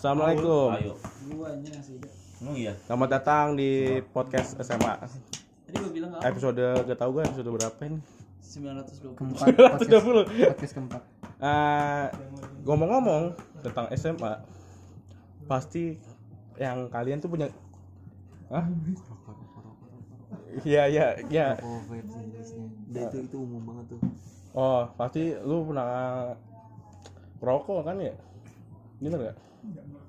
Assalamualaikum. Ayo. Iya. Selamat datang di podcast SMA. Tadi gue bilang apa? Episode gak tau gue episode berapa ini? 920. keempat podcast, 920. podcast keempat Eh, ngomong-ngomong tentang SMA, pasti yang kalian tuh punya Hah? Iya iya iya. Oh, itu itu umum banget tuh. Oh, pasti lu pernah rokok kan ya? Bener gak?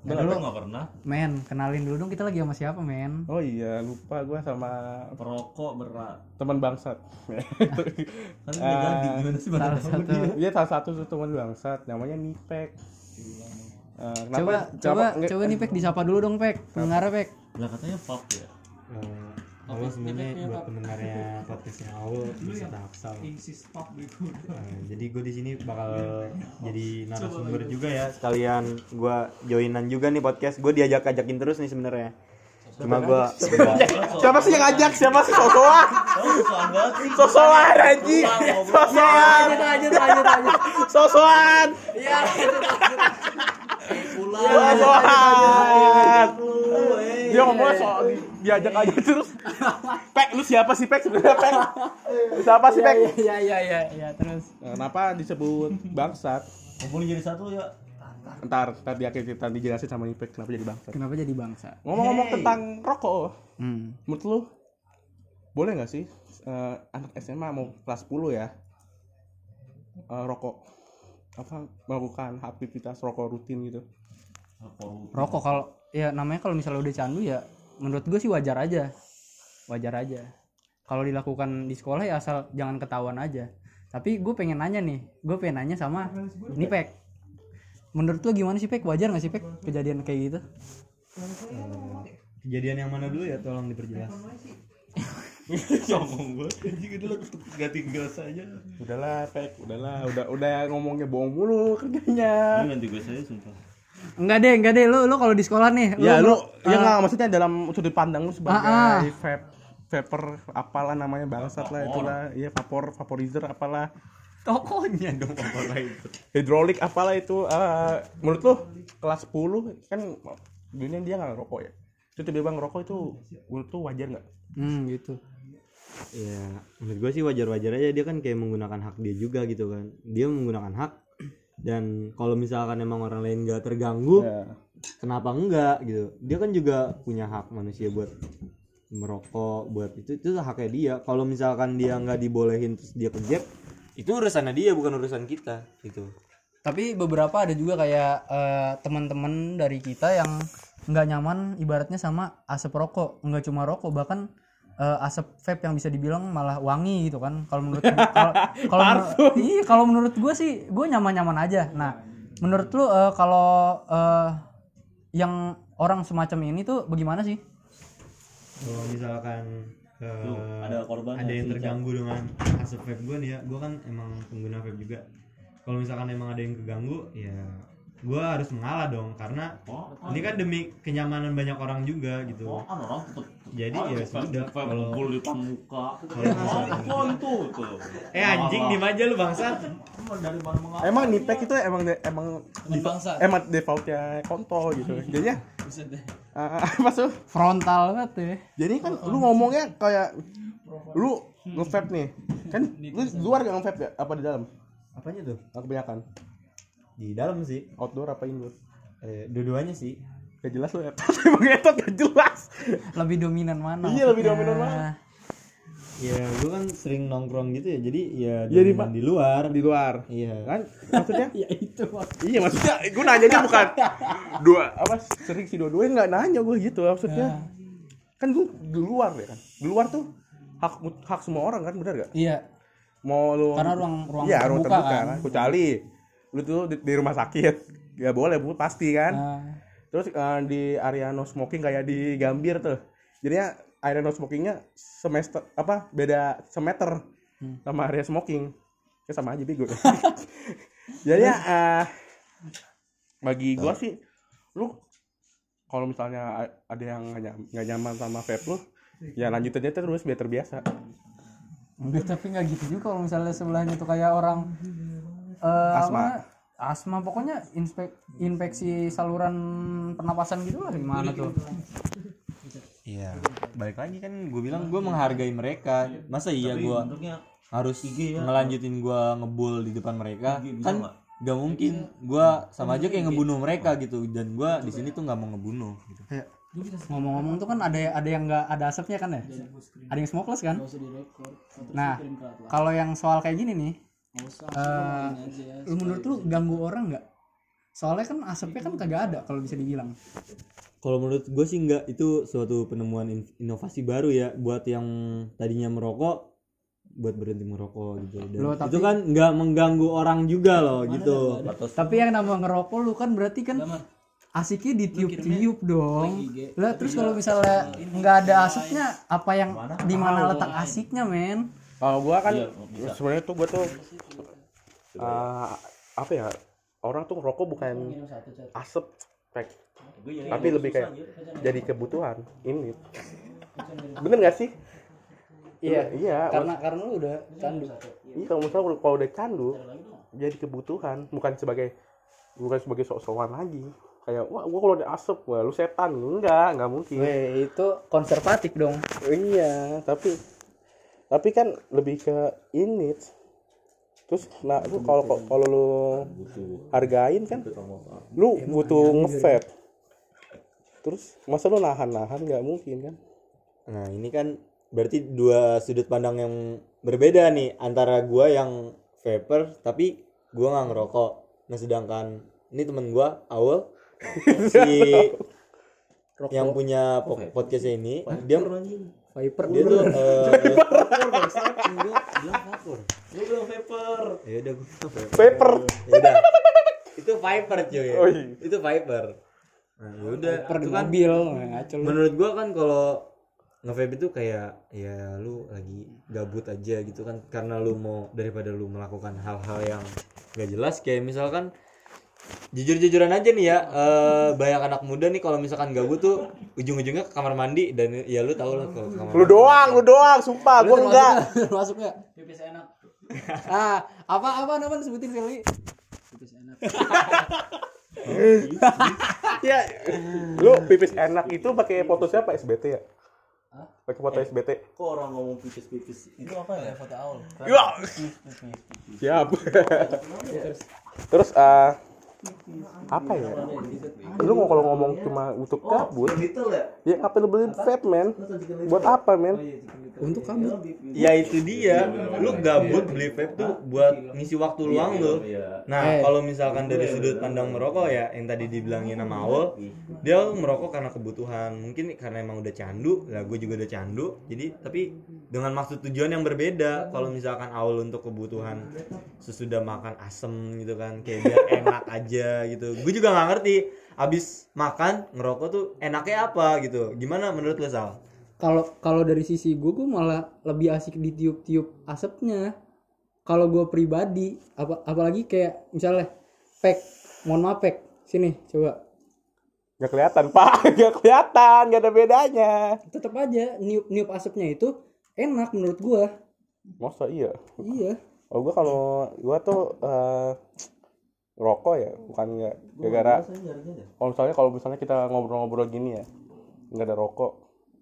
Bener lu nggak pernah. Men kenalin dulu dong kita lagi sama siapa men? Oh iya, lupa gue sama perokok berat. teman bangsat. Kan udah ganti gimana sih salah baru satu. Dia salah satu teman bangsat, namanya Nipek. Eh, kenapa- coba kenapa- coba coba nih pek disapa dulu dong pek. Pendengarnya pek. Lah katanya pop ya. Eh, Halo sebenarnya buat pendengarnya podcastnya Aul bisa bego. Eh, jadi gue di sini bakal jadi narasumber juga ya. Sekalian gue joinan juga nih podcast. Gue diajak ajakin terus nih sebenarnya. Cuma gue Siapa sih yang ngajak? Siapa sih sosokan? Sosokan sih. Sosokan. Sosokan. Sosokan. Dia ngomongnya soal diajak aja terus. Pek, lu siapa sih Pek sebenarnya Pek? Siapa sih Pek? iya iya iya iya terus Kenapa disebut bangsat? Kumpulin jadi satu ya. Ntar, ntar dia kita dijelasin sama Nipek kenapa jadi bangsat. kenapa jadi bangsa Ngomong-ngomong tentang rokok, hmm. menurut lu boleh nggak sih eh, anak SMA mau kelas 10 ya eh, rokok apa melakukan aktivitas rokok rutin gitu rokok kalau ya namanya kalau misalnya udah candu ya menurut gue sih wajar aja. Wajar aja. Kalau dilakukan di sekolah ya asal jangan ketahuan aja. Tapi gue pengen nanya nih gue pengen nanya sama ini pek. Menurut lu gimana sih pek? Wajar nggak sih pek kejadian kayak gitu? Kejadian yang mana dulu ya? Tolong diperjelas. Ngomong gue. Anjing itu ganti gelas aja. udahlah Pek. Udahlah. Udah udah ngomongnya bohong mulu kerjanya. Ini ganti gelas aja sumpah. Enggak deh enggak deh. Lu lu kalau di sekolah nih ya lu ya ah, nggak maksudnya dalam sudut pandang lu sebagai Ah, ah. vape vapor apalah namanya bangsat lah itulah. Iya vapor vaporizer apalah. Tokonya Dong itu. hidrolik apalah itu eh, menurut lu kelas 10 kan dunia dia nggak ngerokok ya? Itu tiba-tiba ngerokok itu menurut lu wajar nggak? Hmm gitu. Ya, menurut gue sih wajar-wajar aja. Dia kan kayak menggunakan hak dia juga gitu kan. Dia menggunakan hak dan kalau misalkan emang orang lain gak terganggu, ya. kenapa enggak gitu? Dia kan juga punya hak manusia buat merokok buat itu itu haknya dia. Kalau misalkan dia nggak dibolehin terus dia kejep itu urusannya dia bukan urusan kita gitu. Tapi beberapa ada juga kayak eh, teman-teman dari kita yang nggak nyaman ibaratnya sama asap rokok. Nggak cuma rokok bahkan eh, asap vape yang bisa dibilang malah wangi gitu kan. Kalau menurut kalau iya kalau menurut gue sih gue nyaman-nyaman aja. Nah menurut lu eh, kalau eh, yang orang semacam ini tuh bagaimana sih? Kalau misalkan eh, Tuh, ada korban ada yang terganggu dengan asap vape gue nih ya gue kan emang pengguna vape juga. Kalau misalkan emang ada yang keganggu ya gue harus mengalah dong karena Oh, ini kan demi kenyamanan banyak orang juga gitu. Oh, kan orang tetep Jadi Ah, ya sudah, kalau- ngumpul di muka. Kalau itu tuh. eh anjing di aja lu bangsa. Emang dari mana mengapa? emang nipek itu emang emang bangsa. emang defaultnya kontol gitu. Jadinya Buset deh. eh, apa tuh frontal banget ya. Jadi kan lu ngomongnya kayak lu nge-vape nih. Kan lu luar gak nge-vape ya? Apa di dalam? Apanya tuh? Kebanyakan di dalam sih. Outdoor apa indoor? Eh, dua-duanya sih. Gak jelas lu ya. Emang etot gak jelas. Lebih dominan mana? Iya, lebih maksudnya? dominan mana? ya gue kan sering nongkrong gitu ya. Jadi ya Iya, di dominan ma- di luar. di luar. Iya. Kan? Maksudnya? Ya itu iya maksudnya gue nanya bukan. Dua apa sering si dua-duanya nggak nanya gue gitu maksudnya. Kan lu di luar ya kan? Di luar tuh hak hak semua orang kan benar gak iya. Mau lu Karena ruang- ruang iya ruang terbuka, terbuka kan. kan kecuali lu tuh di, di rumah sakit. Ya boleh bu pasti kan? Nah, terus eh, di area no smoking kayak di Gambir tuh. Jadinya area no smokingnya semester apa beda semeter sama area smoking. Ya sama aja bego jadi ya eh, bagi gua sih lu kalau misalnya ada yang nggak nyam- nggak nyaman sama vape lu ya lanjutin aja terus biar terbiasa. Tapi nggak gitu juga kalau misalnya sebelahnya tuh kayak orang eh Asma. apa asma pokoknya inspek infeksi saluran pernapasan gitu lah gimana tuh Iya, balik lagi kan gue bilang gue menghargai mereka. Masa iya gue harus IG ya. ngelanjutin gue ngebul di depan mereka? IG kan nggak? gak mungkin. Gue sama aja kayak ngebunuh mereka gitu. Dan gue di sini tuh nggak mau ngebunuh. Gitu. Kayak ngomong-ngomong tuh kan ada ada yang nggak ada asapnya kan ya ada yang smokeless kan nah kalau yang soal kayak gini nih eh, lu menurut lu ganggu orang nggak? Soalnya kan asapnya kan kagak ada kalau bisa dibilang. Kalau menurut gue sih nggak itu suatu penemuan in- inovasi baru ya buat yang tadinya merokok buat berhenti merokok gitu. Dan Loh, tapi- itu kan nggak mengganggu orang juga loh gitu. tapi yang nama ngerokok lu kan berarti kan asiknya ditiup-tiup dong. lah terus kalau misalnya nggak ada asapnya apa yang di mana letak asiknya men Kalau gua kan Iya, sebenarnya tuh gua tuh eh, apa ya? Orang tuh rokok bukan asap Pak. tapi lebih kayak jadi kebutuhan ini. Bener gak sih? iya Iya, karena karena lu udah candu Iya kalau misalnya kalau udah candu jadi kebutuhan bukan sebagai bukan sebagai sok-sokan lagi kayak wah gua kalau ada asap wah lu setan enggak enggak mungkin Weh, itu konservatif dong iya tapi tapi kan lebih ke ini terus nah lu kalau kalau lu hargain kan lu butuh nge terus masa lu nahan-nahan nggak mungkin kan? Nah ini kan berarti dua sudut pandang yang berbeda nih antara gua yang vapor tapi gua nggak ngerokok. Nah sedangkan ini temen gua Awal si yang punya po- podcastnya ini dia Viper. Dia tuh eh, Lu bilang vapor. ya udah gua bilang vapor. paper Ya udah. itu Viper cuy. Oh, iya. itu Viper. Nah ya udah. Viper itu kan mobil ngaco lu. menurut gua kan kalau nge-vape itu kayak ya lu lagi gabut aja gitu kan. Karena lu mau daripada lu melakukan hal-hal yang gak jelas. Kayak misalkan jujur-jujuran aja nih ya eh banyak anak muda nih kalau misalkan gabut tuh ujung-ujungnya ke kamar mandi dan ya lu tau lah kalau kamar lu doang lu doang sumpah gua enggak. masuk nggak? Pipis enak. Ah apa apa nama sebutin sekali pipis enak. Ya lu pipis enak itu pakai foto siapa SBT ya? Pakai foto SBT Kok orang ngomong pipis-pipis? Itu apa ya? foto aul. Ya. Siap. Terus eh apa ya? Lu mau kalau ngomong cuma untuk kabut Little ya? ya ngapain lu beli vape men buat apa men untuk kamu. Ya itu dia. Lu gabut beli vape tuh buat ngisi waktu luang lu. Iya. Nah, Eh. kalau misalkan dari sudut pandang merokok ya, yang tadi dibilangin sama Awal, dia merokok karena kebutuhan. Mungkin karena emang udah candu, lah gue juga udah candu. Jadi, tapi dengan maksud tujuan yang berbeda. Kalau misalkan Awal untuk kebutuhan sesudah makan asem gitu kan, kayak biar enak aja gitu. Gue juga nggak ngerti. Abis makan ngerokok tuh enaknya apa gitu. Gimana menurut lo Sal? kalau kalau dari sisi gue gue malah lebih asik ditiup-tiup asapnya kalau gue pribadi apa apalagi kayak misalnya pek mohon maaf pek sini coba Gak kelihatan pak, gak kelihatan, gak ada bedanya. tetap aja niup niup asapnya itu enak menurut gue Masa iya? iya Oh gua kalau gua tuh eh rokok ya, bukan nggak gara-gara. Kalau misalnya kalau misalnya kita ngobrol-ngobrol gini ya, nggak ada rokok,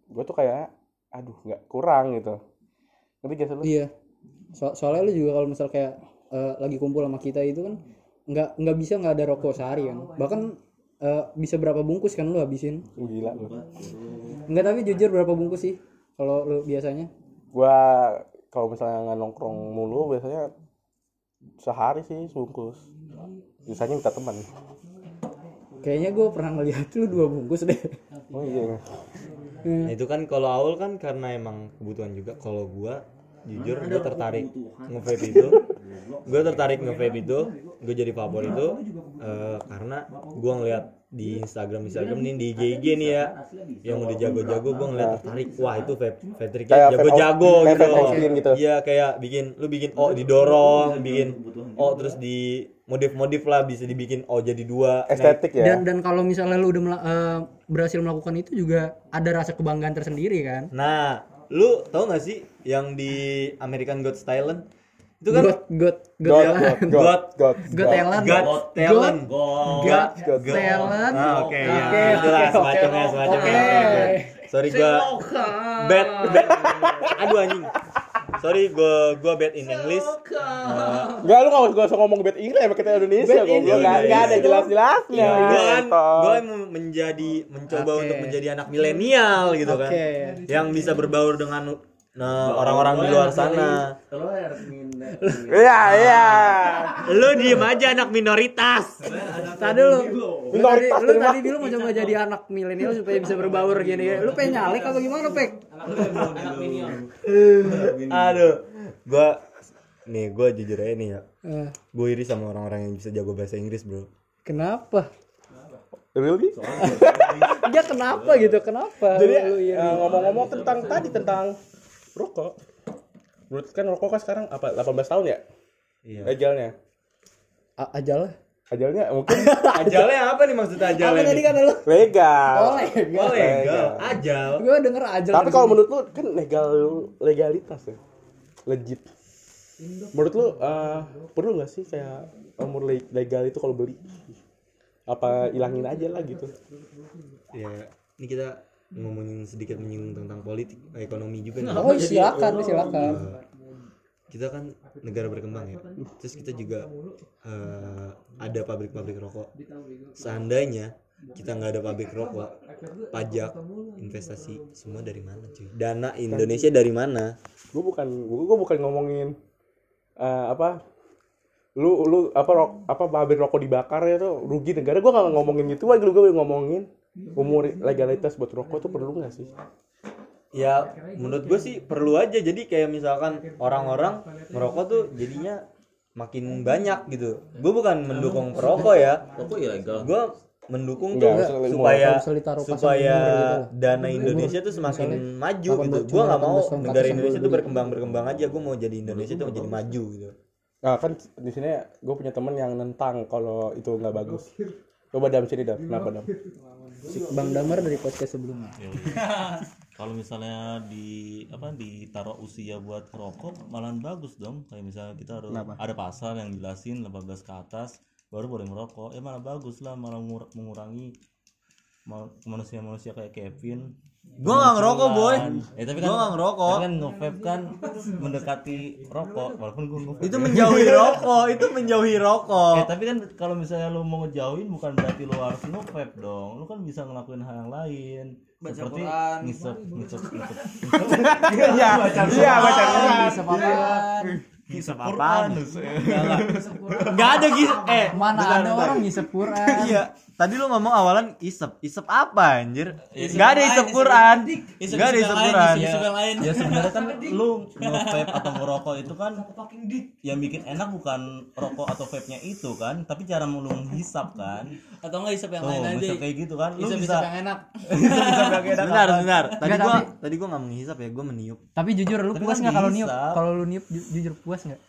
gua tuh kayak, aduh nggak kurang gitu. Ngerti gak lu? iya so- soalnya lu juga kalau misal kayak eh, lagi kumpul sama kita itu kan nggak nggak bisa nggak ada rokok sehari kan bahkan eh, bisa berapa bungkus kan lu habisin Gila lu. nggak tapi jujur berapa bungkus sih kalau lu biasanya Gua kalau misalnya nggak nongkrong mulu biasanya sehari sih sebungkus. Sisanya minta teman. kayaknya gue pernah ngeliat lu dua bungkus deh Oh iya. Nah, itu kan kalau awal kan karena emang kebutuhan juga. Kalau gua jujur gue tertarik nge-vape itu. gue tertarik nge-vape itu, gue jadi favorit itu eh, karena gua ngeliat di Instagram Instagram nih di IG IG nih ya. yang udah jago-jago gue ngeliat tertarik. Wah itu Kayak vape jago-jago gitu gitu. iya kayak bikin lu bikin oh didorong bikin oh terus di modif-modif lah bisa dibikin oh jadi dua. Nah, Estetik ya. dan dan kalau misalnya lu udah mela- eh, berhasil melakukan itu juga ada rasa kebanggaan tersendiri kan? Nah, lu tau gak sih yang di American Got Talent itu kan got got got God, talent God, God, God, got talent God talent got God. talent Ah, oke ya Oke, itulah oke, semacamnya semacamnya oke. Oke, oke. sorry gua bad bad aduh anjing sorry gua gua bad in English Enggak lu enggak usah ngomong bad Inggris emang kita Indonesia kok. Enggak enggak ada jelas-jelasnya. gue kan Gitu. gue menjadi mencoba Oke. untuk menjadi anak milenial gitu kan Oke. yang bisa berbaur dengan nah, orang-orang di luar sana. Kalau harus minta. Iya, iya. lu diem aja anak minoritas. Tadi lu lu tadi Minoritas lu tadi bilang mau coba jadi anak milenial supaya bisa berbaur gini. Lu pengen nyalek apa gimana pek? Anak aduh. gue nih gue jujur aja nih ya. Eh, gue iri sama orang-orang yang bisa jago bahasa Inggris bro. Kenapa? Really? ya kenapa gitu? Kenapa? Jadi eh, ngomong-ngomong tentang tadi tentang rokok. Menurut kan rokok kan sekarang apa 18 tahun ya? iya Legalnya. A- aja lah Ajalnya mungkin ajalnya apa nih maksud apa ajalnya tadi nih? kata lu legal. oh legal oh legal ajal gue denger aja Tapi kalau menurut lu kan legal legalitas ya. Legit. Menurut lu eh, perlu nggak sih kayak umur le- legal itu kalau beli? Apa ilangin aja lah gitu. ya ini kita ngomongin sedikit menyinggung tentang politik ekonomi juga nih. Oh silakan silakan. kita kan negara berkembang ya. Terus kita juga eh, ada pabrik-pabrik rokok. Seandainya kita nggak ada pabrik rokok pajak investasi semua dari mana cuy? Dana Indonesia dari mana? gue bukan gue bukan ngomongin eh, apa lu lu apa rok, apa pabrik rokok dibakar ya tuh. Rugi negara. Gue gak ngomongin gitu aja gue ngomongin umur legalitas buat rokok tuh perlu nggak sih? Ya menurut gue sih perlu aja. Jadi kayak misalkan orang-orang merokok tuh jadinya makin banyak gitu. Gue bukan mendukung perokok ya. Rokok ilegal. gue mendukung Enggak, tuh supaya supaya gitu. dana Indonesia tuh semakin maju 18 gitu. gue nggak mau 18 tahun negara Indonesia tuh berkembang berkembang aja. Gue mau jadi Indonesia tuh menjadi maju gitu. Nah kan di sini gue punya temen yang nentang kalau itu nggak bagus. Coba dam sini dam. Kenapa dam bang damar dari podcast sebelumnya. Kalau misalnya di apa ditaruh usia buat rokok malahan bagus dong. Kayak misalnya kita harus ada pasal yang jelasin 18 ke atas baru boleh merokok ya malah bagus lah malah mengur- mengurangi ma- manusia-manusia kayak Kevin gue nggak ngerokok boy. eh tapi gue kan nggak ngerokok. tapi kan nge-vape kan mendekati rokok walaupun gue nge itu menjauhi rokok itu menjauhi Eh rokok tapi kan kalau misalnya lu mau ngejauhin bukan berarti lu harus nge-vape dong. Lu kan bisa ngelakuin hal yang lain. Baca seperti Quran. ngisep ngisep ngisep. Iya iya baca bisa paparan ngisep Quran. nggak ada gitu eh mana ada orang ngisep Quran? Iya tadi lu ngomong awalan isep isep apa anjir Isep nggak ada yang isep Quran isep- nggak ada isep isep yang Quran isep- isep yang lain. Ya sebenarnya kan lu nge-vape atau ngerokok itu kan yang bikin enak bukan rokok atau vape-nya itu kan, tapi cara lu menghisap kan. Atau enggak isep yang Tuh, lain aja. bisa kayak gitu kan. Lu Isep bisa isep yang enak. Bentar, bentar. Tadi Nggak, gua tadi gua nggak menghisap ya, gua meniup. tapi jujur lu puas kan nggak kalau niup kalau lu niup ju- jujur puas nggak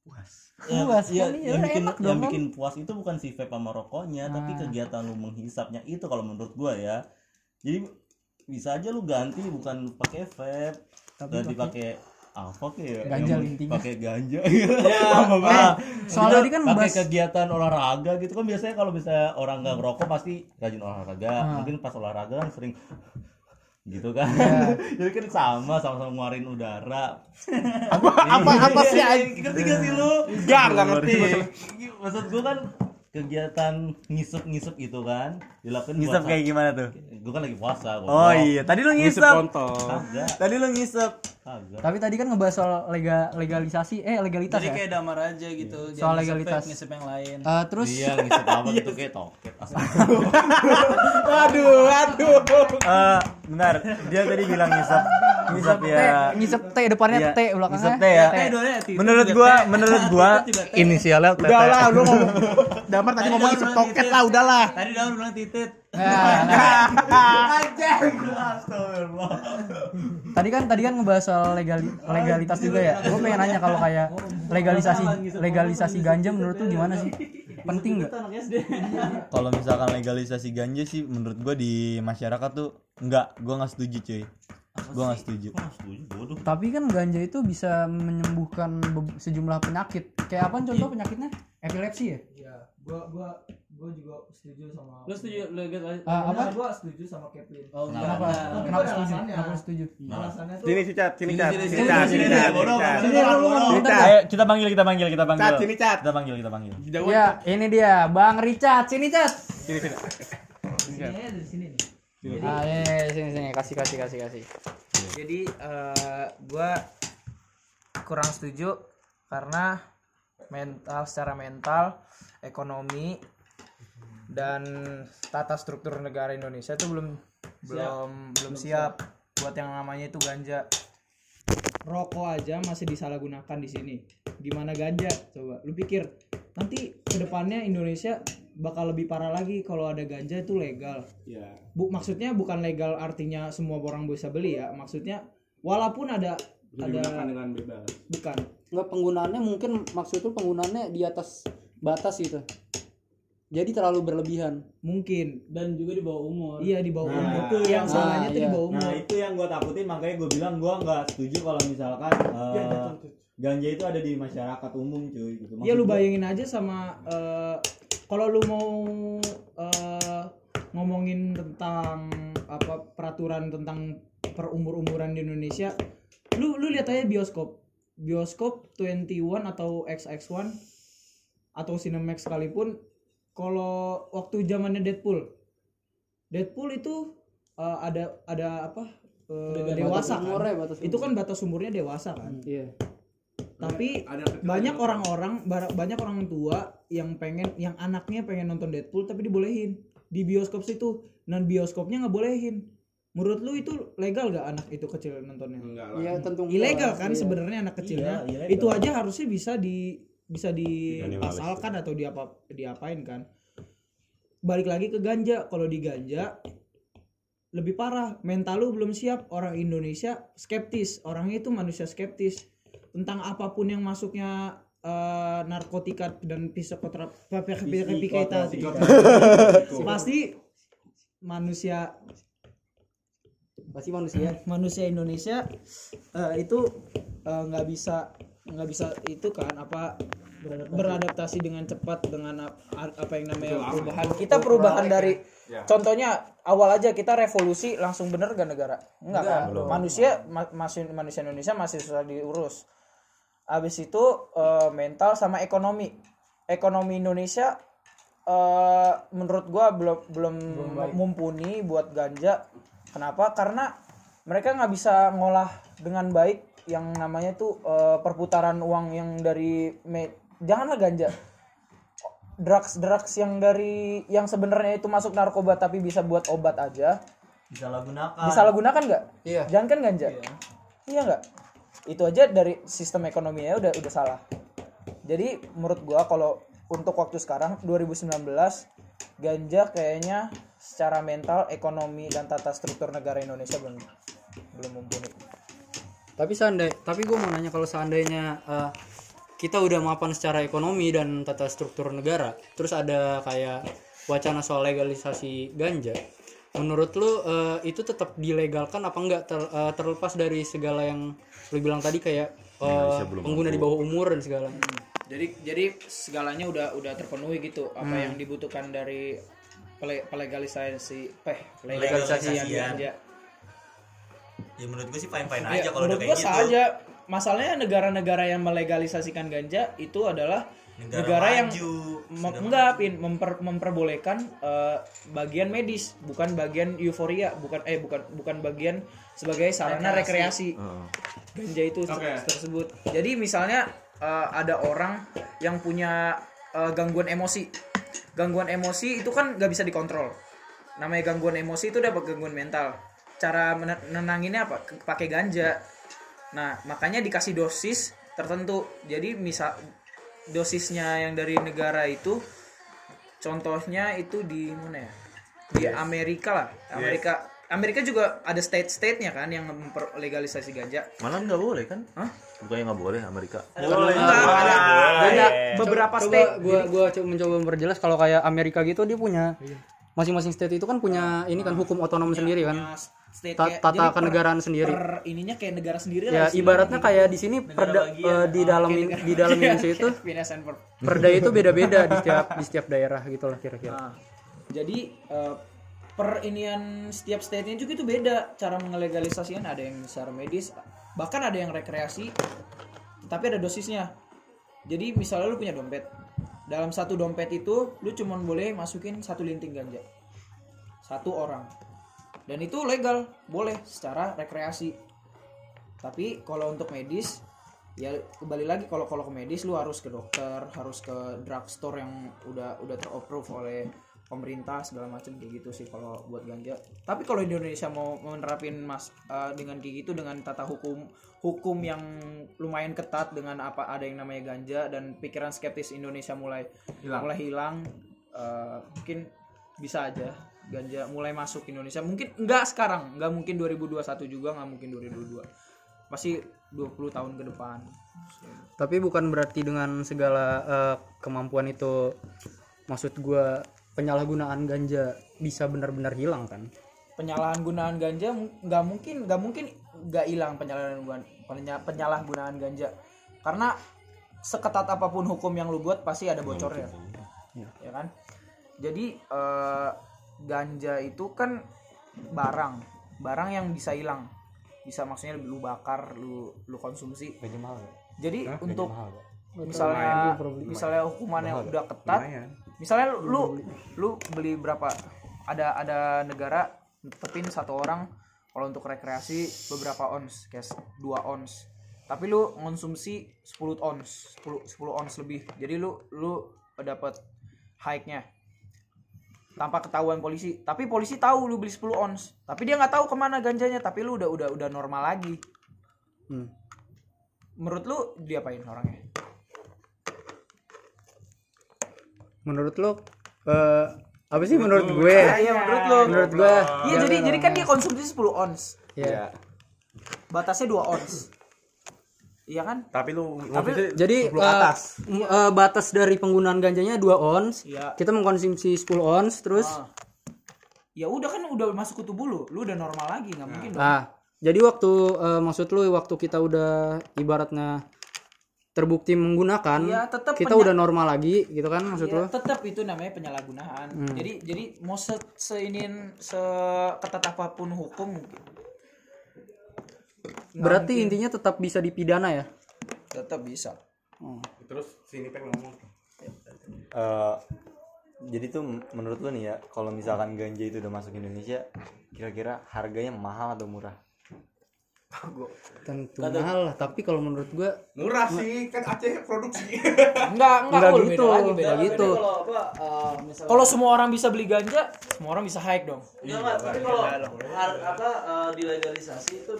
Puas. Ya, Puas, ya, kan? Iya, yang bikin enak yang dong, bikin puas itu bukan si vape sama rokoknya, tapi Ah. kegiatan lu menghisapnya itu kalau menurut gua ya. Jadi bisa aja lu ganti bukan pakai vape, ganti pakai apa kayak Ganja intinya. pakai ganja Ya, Eh, soal tadi kan pakai bahas kegiatan olahraga gitu kan biasanya kalau misalnya orang nggak ngerokok pasti rajin olahraga Ah. mungkin pas olahraga kan sering gitu kan Iya. jadi kan sama sama-sama ngeluarin udara apa apa apa sih Iya, ngerti gak sih lu Enggak, enggak ngerti. maksud gua kan kegiatan ngisep-ngisep itu kan? Dilakukan Ngisep kayak gimana tuh? gua kan lagi puasa gua Oh iya, tadi lu ngisep Tadi lu ngisep. kagak. Tapi tadi kan ngebahas soal lega, legalisasi eh legalitas Jadi ya? kayak damar aja gitu. Soal Jangan ngisep legalitas. ngisep yang lain. Eh, terus? Iya ngisep apa gitu kayak toket. Asal aduh aduh. Eh, bentar. Dia tadi bilang ngisep. Ngisep ya. ngisep T depannya Iya, T belakangnya ngisep teh ya. Menurut gua, menurut gua inisialnya udah lah lu ngomong damar tadi Tadi ngomong Daur isep bilang toket titit. lah udahlah Tadi Daur bilang titit. Nah, tadi kan tadi kan ngebahas soal legali, legalitas juga ya gue pengen nanya kalau kayak legalisasi legalisasi ganja menurut lu gimana sih penting nggak kalau misalkan legalisasi ganja sih menurut gua di masyarakat tuh enggak, gua nggak setuju cuy. Gua nggak setuju. Setuju bodoh. Tapi kan ganja itu bisa menyembuhkan sejumlah penyakit. Kayak apa contoh penyakitnya? Epilepsi ya? Iya, gua gua gua juga setuju sama Lu setuju lu gitu Ah, apa? Gua setuju sama Kevin. Oh, Kenapa? Tapi Kenapa ada setuju? alasannya. Kenapa setuju? Alasannya tuh Sini si Cat, sini Cat, sini, sini sini, Cat, sini, Cat, sini Cat. Sini Cat. ayo kita panggil, kita panggil, kita panggil. Cat, sini Cat. Kita panggil, kita panggil. Ya, ini dia Bang Richard. Sini, Cat. Sini sini. sini dari sini nih. Ah, ini sini sini kasih kasih kasih kasih. Jadi eh gua kurang setuju karena mental secara mental, ekonomi dan tata struktur negara Indonesia itu belum belum belum siap buat yang namanya itu ganja. Rokok aja masih disalahgunakan di sini. Gimana ganja? Coba lu pikir nanti ke depannya Indonesia bakal lebih parah lagi kalau ada ganja itu legal Ya. bu maksudnya bukan legal artinya semua orang bisa beli ya maksudnya walaupun ada ada dengan bebas. bukan Enggak penggunaannya mungkin maksud itu penggunaannya di atas batas gitu. Jadi terlalu berlebihan. mungkin dan juga di bawah umur. iya di bawah Nah, umur itu yang yang- salahnya nah, tuh di iya. bawah umur Nah itu yang gue takutin makanya gue bilang gue nggak setuju kalau misalkan eh, ganja itu ada di masyarakat umum cuy gitu. ya lu Maksud gua- bayangin aja sama eh, kalau lu mau eh, ngomongin tentang apa peraturan tentang perumur-umuran di Indonesia lu lu lihat aja bioskop bioskop 21 atau XX1 atau Cinemax sekalipun kalau waktu zamannya Deadpool. Deadpool itu eh, ada ada apa eh, dewasa kan? umurnya, batas itu kan batas umurnya dewasa kan? Iya. tapi banyak orang-orang banyak orang tua yang pengen yang anaknya pengen nonton Deadpool tapi dibolehin. Di bioskop situ dan bioskopnya nggak bolehin. Menurut lu itu legal gak anak itu kecil nontonnya? Enggak lah. Iya, tentu ilegal kan Iya. sebenarnya anak kecilnya? Iya, ilegal. itu aja harusnya bisa di bisa dipasalkan atau diapa diapain kan. Balik lagi ke ganja. Kalau di ganja lebih parah. Mental lu belum siap. Orang Indonesia skeptis. Orangnya itu manusia skeptis. Tentang apa pun yang masuknya eh, narkotika dan psikoterapi pasti manusia Pasti manusia. manusia Indonesia eh, itu eh, nggak bisa nggak bisa itu kan apa beradaptasi dengan cepat dengan ap- apa yang namanya perubahan. Kita perubahan dari contohnya awal aja kita revolusi langsung bener gak negara? Enggak kan? manusia ma- masih manusia Indonesia masih susah diurus. Habis itu eh, mental sama ekonomi. Ekonomi Indonesia eh, menurut gua belum belum mumpuni buat ganja. Kenapa? Karena mereka nggak bisa ngolah dengan baik yang namanya tuh eh, perputaran uang yang dari me- janganlah ganja. Drugs drugs yang dari yang sebenarnya itu masuk narkoba tapi bisa buat obat aja. Disalahgunakan. disalahgunakan nggak? Iya. jangan kan ganja? Iya. Nggak? Itu aja dari sistem ekonominya udah udah salah. Jadi menurut gua kalau untuk waktu sekarang 2019 ganja kayaknya secara mental ekonomi dan tata struktur negara Indonesia belum belum mumpuni Tapi seandainya, tapi gue mau nanya kalau seandainya eh, kita udah mapan secara ekonomi dan tata struktur negara, terus ada kayak wacana soal legalisasi ganja, menurut lu eh, itu tetap dilegalkan apa enggak? Ter- eh, terlepas dari segala yang lu bilang tadi kayak eh, pengguna di bawah umur dan segala. jadi jadi segalanya udah udah terpenuhi gitu. Apa yang dibutuhkan dari pele- pelegalisasi peh Legalisasian. ganja Ya menurut gue sih fine fine Ya, menurut gua sah aja. Masalahnya negara-negara yang melegalisasikan ganja itu adalah negara, yang mem- enggak Pin, memper- memperbolehkan eh, bagian medis, bukan bagian euforia, bukan eh bukan bukan bagian sebagai sarana rekreasi. Ganja itu ter- tersebut. Jadi misalnya eh, ada orang yang punya eh, gangguan emosi. Gangguan emosi itu kan nggak bisa dikontrol. Namanya gangguan emosi itu dapat gangguan mental. Cara men- nenanginnya apa? Pakai ganja. Nah, makanya dikasih dosis tertentu. Jadi misal dosisnya yang dari negara itu contohnya itu di mana ya? Di Amerika lah. Amerika Amerika juga ada state-state-nya kan yang memperlegalisasi ganja. Malah nggak boleh kan? Hah? Bukannya nggak boleh Amerika? Enggak, ada, ada beberapa Coba state. gua gua coba mencoba memperjelas kalau kayak Amerika gitu dia punya masing-masing state itu kan punya ini kan hukum otonom sendiri kan. State Ta- kayak- tata jadi per- kenegaraan sendiri. per ininya kayak negara sendiri ya lah istilahnya ibaratnya gitu. kayak di sini perda eh, di dalam negara- di dalam Indonesia itu perda itu beda-beda di setiap di setiap daerah gitu lah kira-kira. Nah, jadi eh, per inian setiap state-nya juga itu beda cara mengelegalisasikan. Ada yang secara medis bahkan ada yang rekreasi tapi ada dosisnya. Jadi misalnya lu punya dompet. Dalam satu dompet itu lu cuma boleh masukin satu linting ganja. Satu orang dan itu legal boleh secara rekreasi. Tapi kalau untuk medis ya kembali lagi kalau kalau ke medis lu harus ke dokter harus ke drugstore yang udah udah terapprove oleh pemerintah segala macam kayak gitu sih kalau buat ganja. Tapi kalau Indonesia mau menerapin mas eh, dengan kayak gitu dengan tata hukum hukum yang lumayan ketat dengan apa ada yang namanya ganja dan pikiran skeptis Indonesia mulai mulai hilang eh, mungkin bisa aja ganja mulai masuk Indonesia. Mungkin enggak sekarang enggak mungkin 2021 juga enggak mungkin 2022 pasti 20 tahun ke depan. Tapi bukan berarti dengan segala eh, kemampuan itu maksud gua penyalahgunaan ganja bisa benar-benar hilang kan? Penyalahan gunaan ganja nggak mungkin nggak mungkin nggak hilang penyalahan penya- penyalahgunaan ganja. Karena seketat apa pun hukum yang lu buat pasti ada bocornya. Ya kan? Jadi eh, ganja itu kan barang barang yang bisa hilang. Bisa maksudnya lu bakar lu lu konsumsi. Gaji mahal nggak? jadi untuk Mahal nggak? misalnya misalnya hukumannya udah ketat lumayan. misalnya lu lu, lu beli berapa? Ada ada negara tetepin satu orang kalau untuk rekreasi beberapa ons kayak 2 ons. Tapi lu konsumsi 10 ons 10 10 ons lebih. Jadi lu lu dapat hike-nya tanpa ketahuan polisi. Tapi polisi tahu lu beli 10 ons. Tapi dia nggak tahu ke mana ganjanya. Tapi lu udah udah udah normal lagi. Hmm. menurut lu diapain orangnya? Menurut lo eh, apa sih menurut gue? iya menurut lu. Menurut gue iya jadi jadi kan dia konsumsi 10 ons. Ya batasnya 2 ons iya kan? Tapi lu Tapi- jadi 10 eh, atas. eh, batas dari penggunaan ganjanya 2 ons. Iya. kita mengkonsumsi 10 ons terus? Ah. ya udah kan udah masuk ke tubuh lu. Lu udah normal lagi nggak mungkin dong. Nah, jadi waktu eh, maksud lu waktu kita udah ibaratnya terbukti menggunakan, Iya, tetep kita udah normal lagi, gitu kan maksud lu? Ya, tetap itu namanya penyalahgunaan. Jadi jadi mau se seinin seketat apa pun hukum mungkin Berarti intinya tetap bisa dipidana ya? tetap bisa. Terus sini peng ngomong. Eh, jadi tuh menurut lu nih ya kalau misalkan ganja itu udah masuk Indonesia kira-kira harganya mahal atau murah Tentu mahal lah, tapi kalau menurut gua murah sih kan Aceh produksi enggak enggak, Enggak gitu, beda lagi beda enggak lagi. gitu. kalau apa misalnya kalau semua orang bisa beli ganja semua orang bisa hike dong Enggak, enggak, tapi kalau har- apa eh, dilegalisasi itu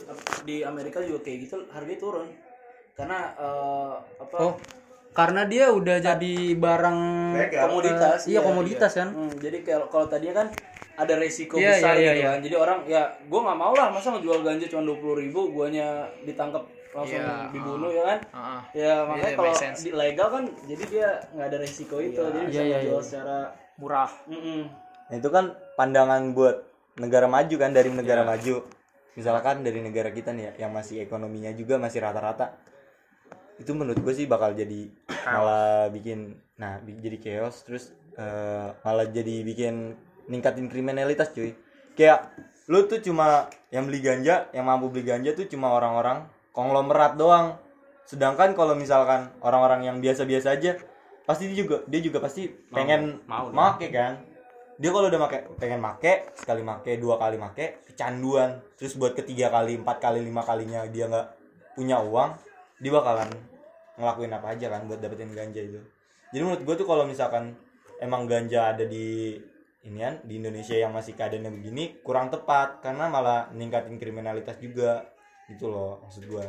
di Amerika juga kayak gitu harganya turun. Karena eh, apa Oh, karena dia udah jadi barang komoditas. iya komoditas kan? Hmm, jadi kalau kalau tadinya kan ada resiko Iya, besar iya, iya, gitu iya. kan. Jadi orang ya gua nggak mau lah masa ngejual ganja cuma 20.000 ribu guanya ditangkap langsung Iya, dibunuh ya kan. Heeh. Ya makanya Iya, kalau make sense. di legal kan jadi dia nggak ada resiko itu. Jadi bisa Iya, iya, ngejual iya. secara murah Mm-mm. Nah, itu kan pandangan buat negara maju kan dari negara maju. Misalkan dari negara kita nih ya, yang masih ekonominya juga masih rata-rata. Itu menurut gue sih bakal jadi malah bikin nah jadi chaos terus eh, malah jadi bikin ningkatin kriminalitas cuy. Kayak lu tuh cuma yang beli ganja, yang mampu beli ganja tuh cuma orang-orang konglomerat doang. Sedangkan kalau misalkan orang-orang yang biasa-biasa aja pasti dia juga dia juga pasti pengen mau make kan? Dia kalau udah make pengen make sekali make dua kali make kecanduan. Terus buat ketiga kali empat kali lima kalinya dia nggak punya uang dia bakalan ngelakuin apa aja kan buat dapetin ganja itu jadi menurut gue tuh kalau misalkan emang ganja ada di inian di Indonesia yang masih keadaannya begini kurang tepat karena malah meningkatin kriminalitas juga gitu loh maksud gue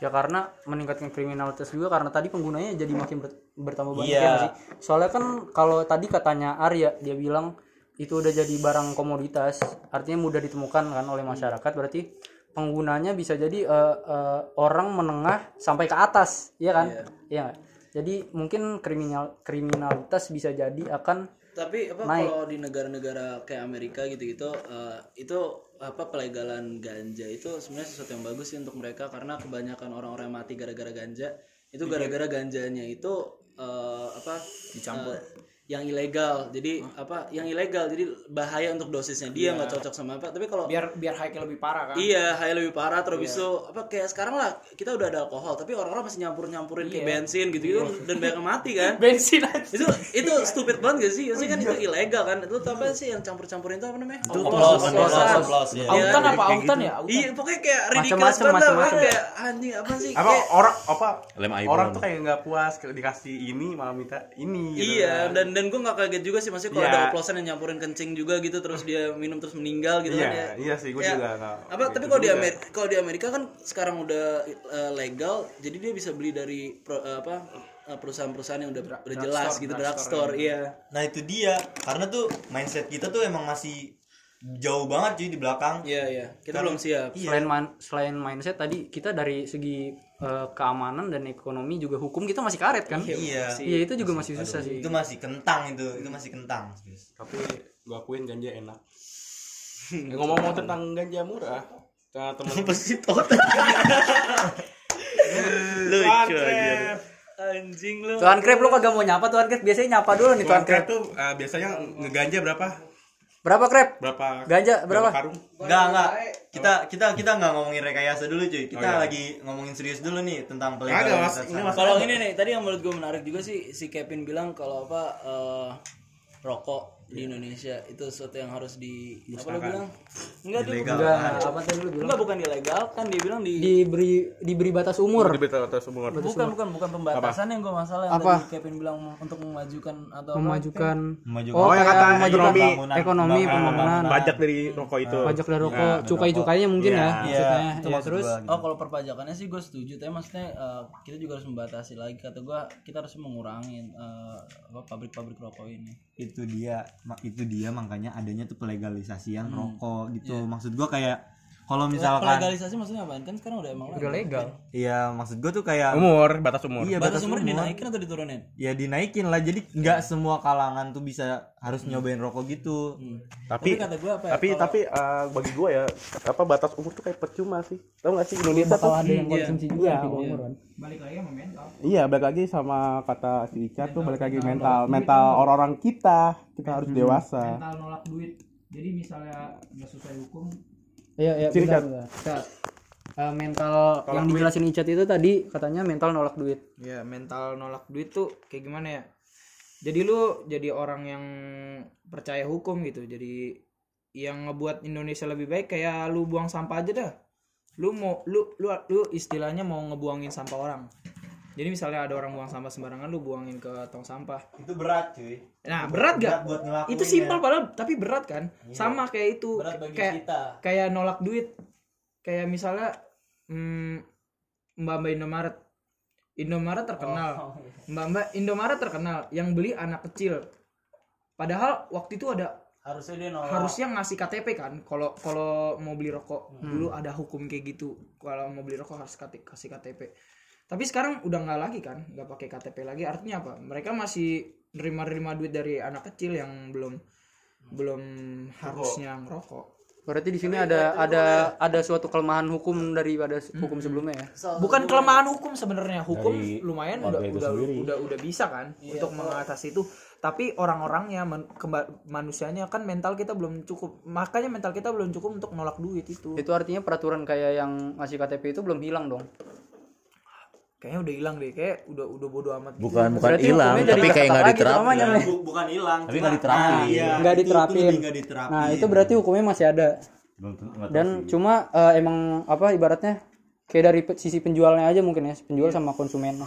Ya karena meningkatkan kriminalitas juga karena tadi penggunanya jadi makin ber- bertambah banyak Iya. ya sih. Soalnya kan kalau tadi katanya Arya dia bilang itu udah jadi barang komoditas, artinya mudah ditemukan kan oleh masyarakat berarti penggunanya bisa jadi eh, eh, orang menengah sampai ke atas, iya kan? Iya. nggak? Jadi mungkin kriminal kriminalitas bisa jadi akan tapi apa Naik. kalau di negara-negara kayak Amerika gitu-gitu eh, itu apa pelegalan ganja itu sebenarnya sesuatu yang bagus sih untuk mereka karena kebanyakan orang-orang yang mati gara-gara ganja itu gara-gara ganjanya itu eh, apa dicampur yang ilegal jadi apa yang ilegal jadi bahaya untuk dosisnya dia nggak cocok sama apa tapi kalau biar biar high lebih parah kan Iya, high lebih parah terus itu apa kayak sekarang lah kita udah ada alkohol tapi orang-orang masih nyampur-nyampurin kayak bensin gitu gitu dan banyak yang mati kan. bensin aja itu itu stupid banget gak sih? Maksudnya kan itu ilegal kan. Itu apa sih yang campur-campurin itu apa namanya? Oplos, Oplosan. oplos, oplos, ya. autan apa autan ya Iya, pokoknya kayak ridiculous banget lah. macam-macam. kayak anjing apa sih? apa orang apa orang tuh kayak nggak puas dikasih ini malah minta ini gitu Iya, kan. dan dan gue gak kaget juga sih maksudnya kalau Iya. ada oplosan yang nyampurin kencing juga gitu terus dia minum terus meninggal gitu kan Iya, ya. iya sih, gua Ya, juga nggak Apa gitu tapi kalau di. Amerika kalau di Amerika kan sekarang udah eh, legal, jadi dia bisa beli dari pro- eh, apa eh, perusahaan-perusahaan yang udah udah jelas gitu drugstore, iya. Nah itu dia karena tuh mindset kita tuh emang masih jauh banget cuy di belakang. Iya, iya. Kita belum siap. Selain man- selain mindset tadi kita dari segi eh, keamanan dan ekonomi juga hukum kita masih karet kan? Iya. Iya itu juga masih susah sih. Itu masih kentang itu, itu masih kentang. tapi gua akuin ganja enak Eh, ngomong-ngomong tentang ganja murah nah, temen Pasti tot. Lucu aja. Anjing lu. Tuan Krep lu kagak mau nyapa Tuan Krep biasanya nyapa dulu nih Tuan Tuan Krep. Tuh eh, biasanya ngeganja berapa Berapa Krep? berapa Ganja berapa? karung Enggak, enggak. Kita kita kita enggak ngomongin rekayasa dulu cuy. Kita Oh, iya. lagi ngomongin serius dulu nih tentang Kagak, Mas. pelegalitas. Ini Mas. Kalau ini nih, tadi yang menurut gue menarik juga sih si Kevin bilang kalau apa eh, rokok di Indonesia itu sesuatu yang harus di apa lo bilang? Enggak bukan, Enggak, apa tadi lu bilang? enggak bukan ilegal kan dia bilang di Diberi diberi batas umur. di beta atas semua bukan bukan bukan pembatasan yang gue masalah yang Apa? tadi Kevin bilang untuk memajukan atau apa? Memajukan Memajukan- Oh, Oh, yang kata memajukan ekonomi. ekonomi pembangunan. pajak dari rokok itu Pajak dari rokok, cukai-cukainya mungkin ya maksudnya. Iya, itu Ya, maksud terus gua gitu. Oh kalau perpajakannya sih gue setuju, tapi maksudnya eh, kita juga harus membatasi lagi kata gue kita harus mengurangi eh, apa pabrik-pabrik rokok ini. itu dia itu dia makanya adanya tuh pelegalisasian Hmm. rokok gitu Iya. maksud gua kayak kalau misalkan Legalisasi maksudnya apa? Kan sekarang udah emang udah legal. iya maksud gua tuh kayak umur batas umur. Iya batas batas umur umur. dinaikin atau diturunin? ya dinaikin lah. Jadi nggak semua kalangan tuh bisa harus nyobain rokok gitu. Tapi kata gua apa ya, tapi tapi eh, bagi gua ya apa batas umur tuh kayak percuma sih. Tau gak sih Indonesia tuh ada yang konsumsi juga di bawah umur kan. iya balik lagi sama kata si Ica tuh balik lagi mental mental. orang-orang kita kita harus dewasa. Mental nolak duit. Jadi misalnya nggak sesuai hukum Iya, iya, Sini, benar. Cat. Eh, mental yang dijelasin Icat itu tadi katanya mental nolak duit. ya mental nolak duit tuh kayak gimana ya jadi lu jadi orang yang percaya hukum gitu jadi yang ngebuat Indonesia lebih baik kayak lu buang sampah aja dah lu mau lu lu lu istilahnya mau ngebuangin sampah orang jadi misalnya ada orang buang sampah sembarangan lu buangin ke tong sampah. Itu berat cuy. Nah berat gak buat ngelakuin itu simpel padahal tapi berat kan? Sama kayak itu Berat bagi kayak kita. kayak nolak duit. Kayak misalnya hmm, mbak mbak Indomaret. Indomaret terkenal. Mbak mbak Indomaret terkenal yang beli anak kecil. Padahal waktu itu ada Harusnya dia nolak. harusnya ngasih KTP kan? Kalau kalau mau beli rokok dulu ada hukum kayak gitu. Kalau mau beli rokok harus kasih KTP tapi sekarang udah nggak lagi kan nggak pakai KTP lagi. Artinya apa? Mereka masih nerima-nerima duit dari anak kecil yang belum belum harusnya ngerokok. Berarti di sini ada ada ada suatu kelemahan hukum daripada hukum sebelumnya ya. bukan kelemahan hukum sebenarnya. Hukum Dari lumayan udah udah, sendiri. udah udah bisa kan untuk mengatasi itu. Tapi orang-orangnya man- manusianya kan mental kita belum cukup. Makanya mental kita belum cukup untuk nolak duit itu. Itu artinya peraturan kayak yang ngasih KTP itu belum hilang dong. Kayaknya udah hilang deh kayak udah udah bodo amat gitu. bukan bukan hilang tapi kayak nggak diterapin namanya. Bu- bukan hilang Tapi cuma- nggak diterapin. Ah, iya, Nggak diterapin. lebih nggak diterapin Nah, itu berarti hukumnya masih ada. Dan cuma eh, emang apa ibaratnya kayak dari pe- sisi penjualnya aja mungkin ya, penjual sama konsumen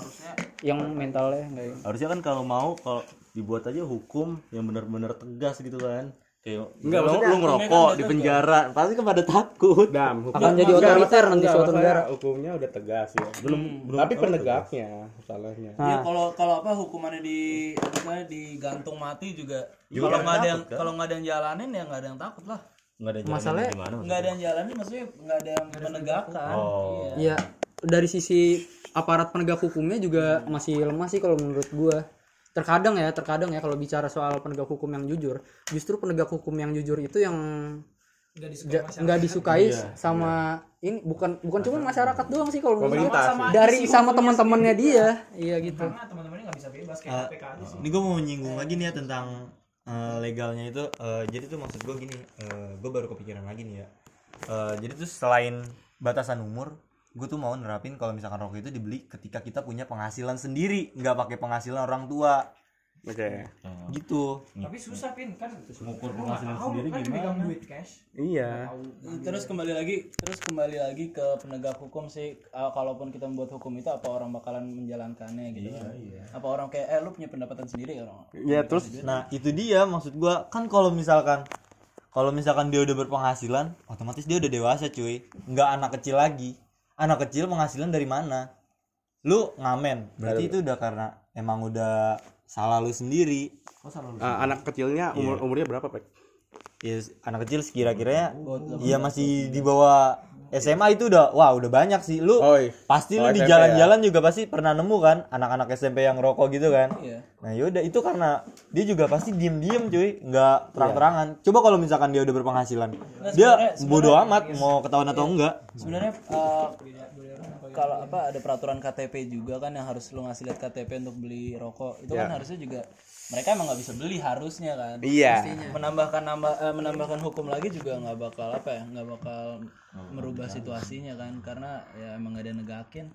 yang mentalnya enggak ya. harusnya kan kalau mau kalau dibuat aja hukum yang benar-benar tegas gitu kan Enggak, lu, maksudnya lu ngerokok di penjara pasti kan pada takut Dam, Akan jadi otoriter nanti suatu negara. Hukumnya udah tegas ya. Belum, belum tapi penegaknya salahnya. Iya kalau kalau apa hukumannya di misalnya digantung mati juga kalau nggak ada yang kalau nggak ada yang jalanin ya nggak ada yang takut lah nggak ada jalan Masalahnya- gimana nggak ada yang jalanin maksudnya nggak ada yang menegakkan Oh. Iya. Iya, dari sisi aparat penegak hukumnya juga masih lemah sih kalau menurut gua. Terkadang ya, terkadang ya kalau bicara soal penegak hukum yang jujur, justru penegak hukum yang jujur itu yang nggak disukai ja- masyarakat. nggak disukai sama ini bukan bukan cuma masyarakat. doang sih kalau menurut Pemerintah sih. dari sama teman-temannya dia. iya gitu. Karena teman-temannya nggak bisa bebas kayak KPK aja sih. ini gue mau nyinggung lagi nih ya tentang eh, legalnya itu. Eh, jadi tuh maksud gue gini gue baru kepikiran lagi nih ya. Eh, jadi tuh selain batasan umur gue tuh mau nerapin kalau misalkan rokok itu dibeli ketika kita punya penghasilan sendiri nggak pakai penghasilan orang tua. Oke. gitu. Tapi susah pin. Kan Ngukur lu nggak penghasilan tahu sendiri kan gimana? duit cash. Iya. terus kembali lagi terus kembali lagi ke penegak hukum sih. Uh, kalaupun kita membuat hukum itu apa orang bakalan menjalankannya gitu kan? apa orang kayak eh lu punya pendapatan sendiri orang. Iya, terus? Nah itu dia maksud gue kan kalau misalkan kalau misalkan dia udah berpenghasilan otomatis dia udah dewasa cuy. Nggak anak kecil lagi anak kecil penghasilan dari mana? Lu ngamen. Berarti itu udah karena emang udah salah lu sendiri. Ah, anak kecilnya umur umurnya berapa, Pak? ya anak kecil sekira-kiranya iya masih di bawah SMA itu udah wah udah banyak sih. Lu Oh, iya. pasti Oh, lu di SMP jalan-jalan juga pasti pernah nemu kan anak-anak SMP yang rokok gitu kan? Iya. nah yaudah itu karena dia juga pasti diem-diem cuy. Nggak terang-terangan. Coba kalau misalkan dia udah berpenghasilan. Dia sebenarnya- bodoh amat mau ketahuan atau enggak. Sebenarnya uh, kalau apa ada peraturan KTP juga kan yang harus lu ngasih lihat KTP untuk beli rokok. Itu kan harusnya juga mereka emang nggak bisa beli harusnya kan. Iya. menambahkan nambah eh, menambahkan hukum lagi juga nggak bakal apa ya nggak bakal merubah situasinya kan. Karena ya emang nggak ada negakin.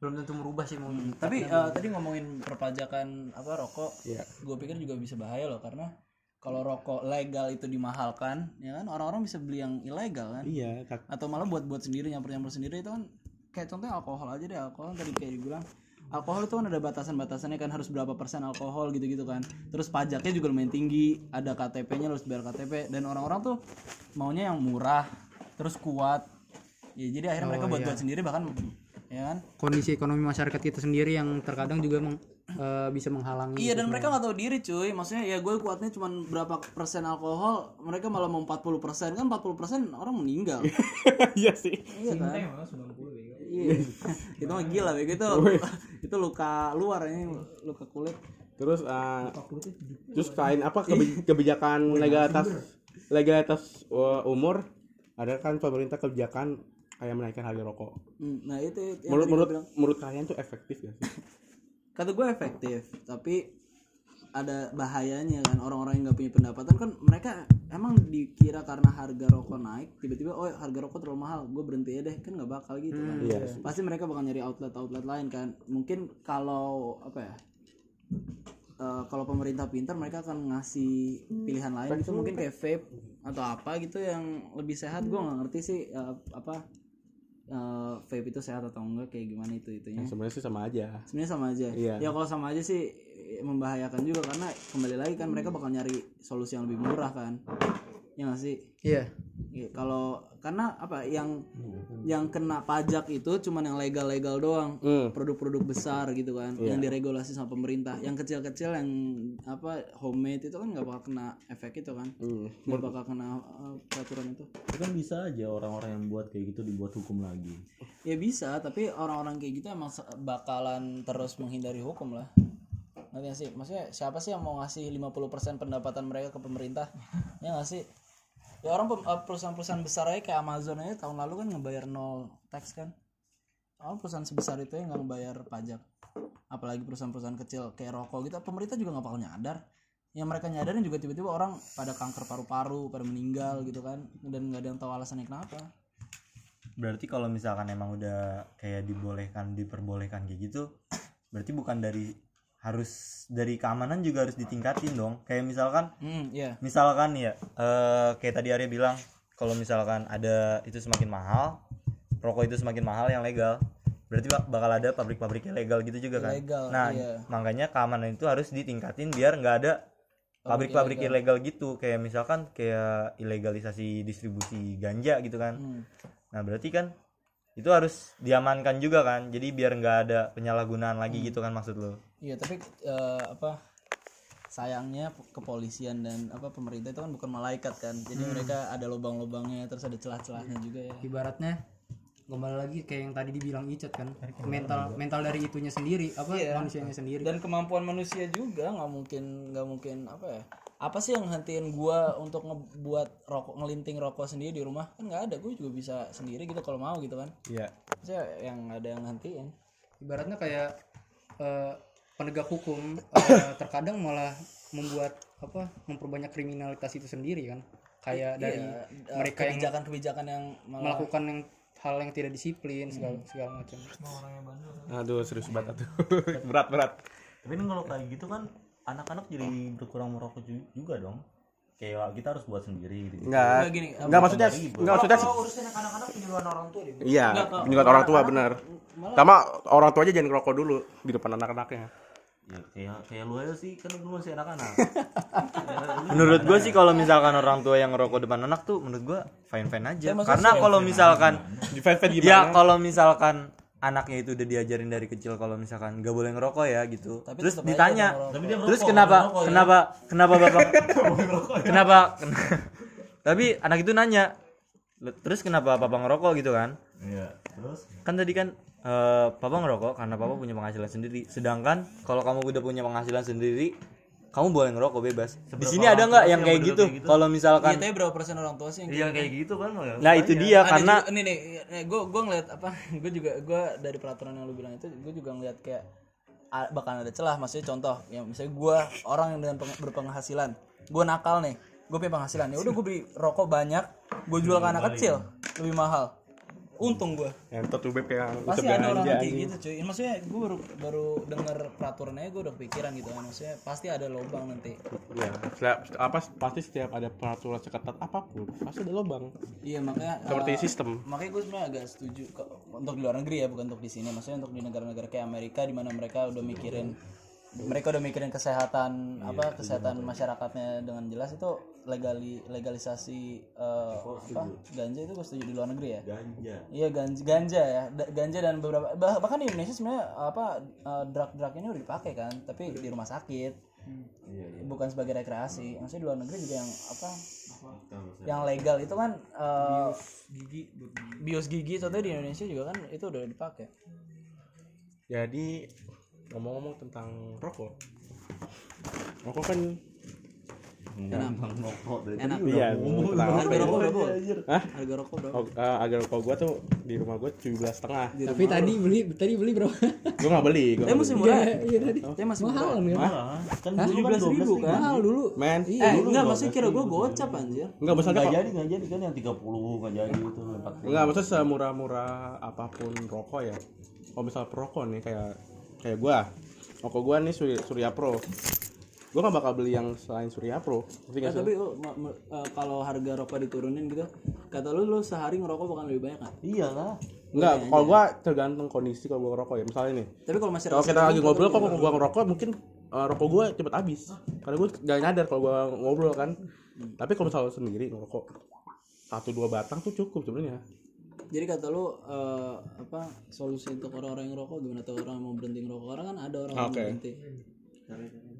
Belum tentu merubah sih mau tapi eh, tadi ngomongin perpajakan apa rokok Iya. gue pikir juga bisa bahaya loh. Karena kalau rokok legal itu dimahalkan ya kan orang-orang bisa beli yang ilegal kan. Iya, tak- atau malah buat buat sendiri nyampur nyampur sendiri itu kan kayak contohnya alkohol aja deh. Alkohol tadi kayak dibilang alkohol itu kan ada batasan-batasannya kan harus berapa persen alkohol gitu-gitu kan. Terus pajaknya juga lumayan tinggi ada KTP-nya harus bayar KTP dan orang-orang tuh maunya yang murah terus kuat. Ya jadi akhirnya mereka buat buat sendiri bahkan ya kan? Kondisi ekonomi masyarakat kita sendiri yang terkadang juga meng- eh, bisa menghalangi Iya dan mereka nggak tahu diri cuy. Maksudnya ya gue kuatnya cuma berapa persen alkohol Mereka malah mau 40 persen. Kan 40 persen orang meninggal. Iya sih. Iya kan Iya. Itu mah gila bego. Itu Itu luka luar ini Luka kulit. Terus ah, terus selain apa? Kebi- kebijakan legalitas legalitas uh, umur ada kan pemerintah kebijakan kayak menaikkan harga rokok. Hmm, Nah itu yang Menurut menurut kalian tuh efektif gak sih? Kata gue efektif Tapi ada bahayanya kan orang-orang yang nggak punya pendapatan kan mereka emang dikira karena harga rokok naik tiba-tiba oh harga rokok terlalu mahal gue berhenti ya deh kan nggak bakal gitu kan. Iya. pasti mereka bakal nyari outlet outlet lain kan. Mungkin kalau apa ya eh, kalau pemerintah pintar mereka akan ngasih pilihan lain gitu. mungkin kayak vape atau apa gitu yang lebih sehat. Gue nggak ngerti sih eh, apa eh, vape itu sehat atau enggak kayak gimana itu itunya Sebenarnya sih sama aja. sebenarnya sama aja Iya. ya kalau sama aja sih membahayakan juga karena kembali lagi kan mereka bakal nyari solusi yang lebih murah kan ya nggak sih? Iya. Iya, kalau karena apa yang yang kena pajak itu cuman yang legal-legal doang. Hmm. produk-produk besar gitu kan yang diregulasi sama pemerintah. Yang kecil-kecil yang apa homemade itu kan nggak bakal kena efek itu kan? Hmm. nggak bakal kena uh, peraturan itu. Itu kan bisa aja orang-orang yang buat kayak gitu dibuat hukum lagi. ya bisa tapi orang-orang kayak gitu emang bakalan terus menghindari hukum lah. Ngerti nggak sih? Maksudnya siapa sih yang mau ngasih 50% pendapatan mereka ke pemerintah? Ya nggak sih ya orang eh, perusahaan-perusahaan besar aja kayak Amazon aja tahun lalu kan ngebayar nol tax kan. Oh perusahaan sebesar itu yang nggak ngebayar pajak. Apalagi perusahaan-perusahaan kecil kayak rokok gitu pemerintah juga nggak bakal nyadar. Yang mereka nyadarin juga tiba-tiba orang pada kanker paru-paru pada meninggal gitu kan dan nggak ada yang tahu alasannya kenapa. Berarti kalau misalkan emang udah kayak dibolehkan diperbolehkan kayak gitu berarti bukan dari harus dari keamanan juga harus ditingkatin dong. Kayak misalkan hmm ya misalkan ya eh, kayak tadi Arya bilang kalau misalkan ada itu semakin mahal rokok itu semakin mahal yang legal berarti bak- bakal ada pabrik-pabrik ilegal gitu juga kan? Ilegal, nah iya. makanya keamanan itu harus ditingkatin biar nggak ada pabrik-pabrik ilegal gitu. Kayak misalkan kayak ilegalisasi distribusi ganja gitu kan? Hmm. nah berarti kan itu harus diamankan juga kan? Jadi biar nggak ada penyalahgunaan lagi gitu kan maksud lo Iya tapi eh, apa sayangnya kepolisian dan apa pemerintah itu kan bukan malaikat kan. Jadi mereka ada lubang-lubangnya terus ada celah-celahnya juga ya. Ibaratnya kembali lagi kayak yang tadi dibilang Icat kan mental mental dari itunya sendiri apa manusianya sendiri. Dan kemampuan manusia juga nggak mungkin nggak mungkin apa ya apa sih yang hentiin gua untuk ngebuat rokok ngelinting rokok sendiri di rumah? Kan nggak ada gue juga bisa sendiri gitu kalau mau gitu kan. Iya. saya yang ada yang hentiin ibaratnya kayak eh, penegak hukum eh, terkadang malah membuat apa memperbanyak kriminalitas itu sendiri kan kayak dari Iya, mereka yang kebijakan-kebijakan yang malah melakukan yang hal yang tidak disiplin segala segala macam Aduh serius banget tuh. berat berat. tapi kan kalau kayak gitu kan anak-anak jadi berkurang merokok ju- juga dong kayak kita harus buat sendiri gitu Enggak. gini, Enggak maksudnya enggak maksudnya urusan anak-anak penyuluhan orang tua deh Iya, penyuluhan orang tua benar. Sama orang tua aja jangan ngerokok dulu di depan anak-anaknya. Ya kayak kayak lu aja sih kan lu masih anak-anak. Menurut gue sih kalau misalkan orang tua yang ngerokok depan anak tuh menurut gue fine fine aja karena kalau misalkan Di fan gimana? ya kalau misalkan anaknya itu udah diajarin dari kecil kalau misalkan nggak boleh ngerokok ya gitu. Terus tetep aja ditanya. Tapi dia terus ngerokok, kenapa ngerokok ya. kenapa kenapa bapak kenapa ken- tapi anak itu nanya "Loh, terus kenapa papa ngerokok? gitu kan iya terus? Kan tadi kan eh, papa ngerokok karena papa punya penghasilan sendiri. Sedangkan kalau kamu udah punya penghasilan sendiri kamu boleh ngerokok bebas. Di sini ada nggak yang kayak gitu? kalau misalkan Iya, tapi berapa persen orang tua sih yang iya kayak gitu? kan ya. nah itu dia ada karena juga, nih nih gue gue ngeliat apa? Gue juga gue dari peraturan yang lu bilang itu gue juga ngeliat kayak bakal ada celah. Maksudnya contoh yang misalnya gue orang yang dengan peng- berpenghasilan gue nakal nih gue punya penghasilan. Ya udah gue beli rokok banyak gue jual ke anak kecil lebih mahal untung gue Yang tuh kayak pasti ada orang kayak anjing. gitu cuy maksudnya gue baru baru denger peraturannya gue udah kepikiran gitu kan maksudnya pasti ada lubang nanti Ya, setiap, apa pasti setiap ada peraturan seketat apa pun pasti ada lubang. iya makanya Seperti eh, sistem. makanya gue sebenarnya agak setuju kok untuk di luar negeri ya bukan untuk di sini maksudnya untuk di negara-negara kayak Amerika di mana mereka udah mikirin mereka udah mikirin kesehatan apa kesehatan masyarakatnya dengan jelas itu legali legalisasi eh, apa? ganja itu gue setuju di luar negeri ya? Ganja. Iya ganja ganja ya. Da- ganja dan beberapa bah- bahkan di Indonesia sebenarnya apa drug drug ini udah dipakai kan tapi di rumah sakit. Bukan sebagai rekreasi. Maksudnya di luar negeri juga yang apa yang legal. Itu kan eh, gigi. bios gigi contohnya di Indonesia juga kan itu udah dipakai. Jadi ngomong-ngomong tentang rokok. Rokok kan gampang rokok dari enak iya, ngomong. tentang harga rokok. rokok berapa Hah? harga rokok berapa? Oh, eh, agar rokok gua tuh di rumah gua tujuh belas setengah. tapi tadi beli tadi beli berapa? Gua nggak beli. Gua tapi masih murah. Iya tadi. Tapi masih mahal murah. kan ya Mahal. kan dulu kan 12 ribu kan? mahal dulu. Men, eh enggak maksudnya kira gue gocap anjir. Enggak maksudnya nggak kok. jadi nggak jadi. Kan yang 30 nggak jadi itu 40 Enggak, maksudnya semurah-murah apa pun rokok ya. Kalau misal perokok nih kayak kayak gua. Rokok gua nih Surya Pro. Gua gak bakal beli yang selain Surya Pro. Eh, tapi oh, ma- ma- eh, kalau harga rokok diturunin gitu kata lu lu sehari ngerokok bakal lebih banyak kan iyalah Enggak, kalau gua tergantung kondisi kalau gua ngerokok ya. Misalnya nih, tapi kalau masih kalau kita lagi ngobrol kok gua ngerokok mungkin eh, rokok gua cepet habis. Karena gua gak nyadar kalau gua ngobrol kan. Tapi kalau misalnya sendiri ngerokok satu dua batang tuh cukup sebenarnya. jadi kata lu eh, apa solusi untuk orang-orang yang ngerokok gimana tuh orang mau berhenti ngerokok orang kan ada orang yang Oke. berhenti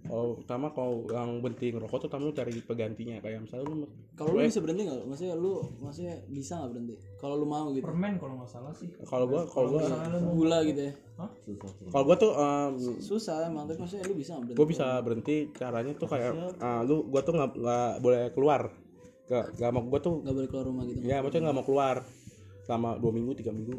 Kalau utama kalau yang berhenti ngerokok tuh lu cari pegantinya kayak misalnya lu kalau lu bisa berhenti nggak? Maksudnya lu maksudnya bisa nggak berhenti? Kalau lu mau gitu. Permen kalau nggak salah sih. Kalau gua kalau gua gula gitu ya? Kalau gua tuh em, susah emang. Tapi maksudnya lu bisa nggak berhenti? gue bisa berhenti. Caranya tuh kayak ah, lu gue tuh nggak nggak boleh keluar. Gak, gak mau gue tuh nggak boleh keluar rumah gitu ya maksudnya nggak mau keluar. Selama dua minggu tiga minggu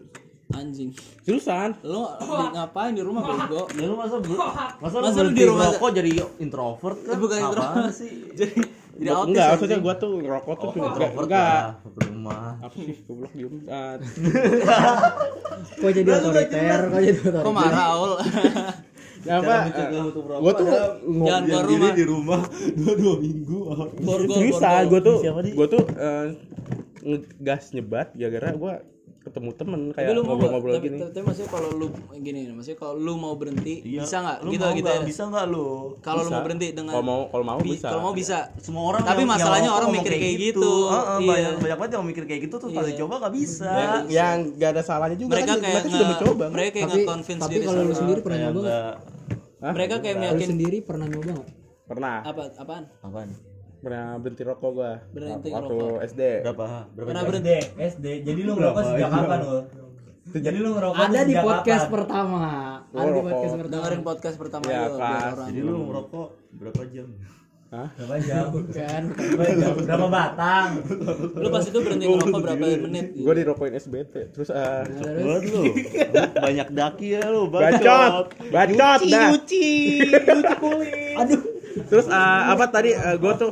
anjing. Seriusan lu di- ngapain di rumah bego? Ya lu masa ber masa, Masa lu lu di rumah- rokok jadi introvert kan bukan Apaan introvert. sih? Jadi jadi Gua- autis enggak maksudnya gue tuh ngerokok tuh cuma enggak, introvert enggak. rumah. Apa sih? Goblok diem Ah, kok jadi otoriter? kok jadi otoriter? Kok marah Aul? Ya apa? gue tuh jangan keluar rumah di rumah dua dua minggu seriusan borgol. gue tuh gue tuh eh, ngegas nyebat gara-gara gue ketemu temen tapi kayak nggak? ngobrol-ngobrol tapi, gini. tapi, tapi maksudnya kalau lu gini maksudnya kalau lu mau berhenti Iya. bisa nggak? Gitu mau gitu nggak? ya. Bisa nggak lu? Kalau lu Bisa. mau berhenti dengan kalau mau kalau mau bi- bisa. kalau mau bisa. Semua orang Tapi yang- yang masalahnya rokok orang mikir kayak gitu. Heeh, Iya. banyak banyak banget yang mikir kayak gitu tuh pas dicoba nggak bisa. Yang, yang gak ada salahnya juga mereka kan, kayak mereka sudah mencoba mereka kayak tapi nge-convince tapi diri kalau lu sendiri. pernah nyoba nggak? nggak. Mereka kayak meyakin sendiri pernah nyoba nggak? Pernah. Apa apaan? Apaan pernah berhenti rokok gue Berhenti waktu ngerokok. SD berapa berapa pernah berhenti SD. Jadi lu ngerokok sejak kapan lu? Jadi lu ngerokok Ada di podcast kapan? pertama. Ada di rokok. podcast pertama. dengerin podcast pertama Ya, orang Jadi lu ngerokok berapa jam? Hah? Berapa jam? Bukan. berapa jam? Berapa batang? lu pas itu berhenti ngerokok berapa menit gitu? gue dirokokin SBT terus eh Buat lu. Banyak daki ya lu, bacot bacot dah Cuci, cuci kulit. aduh terus eh, apa tadi gue tuh?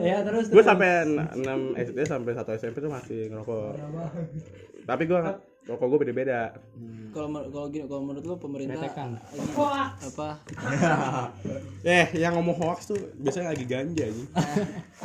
Ya terus. gue sampai 6 SD sampai 1 SMP tuh masih ngerokok. Tapi gue rokok gue beda-beda. Kalau kalau gini kalau menurut lu pemerintah Betekan. lagi apa? Eh yang ngomong hoax tuh biasanya lagi ganja aja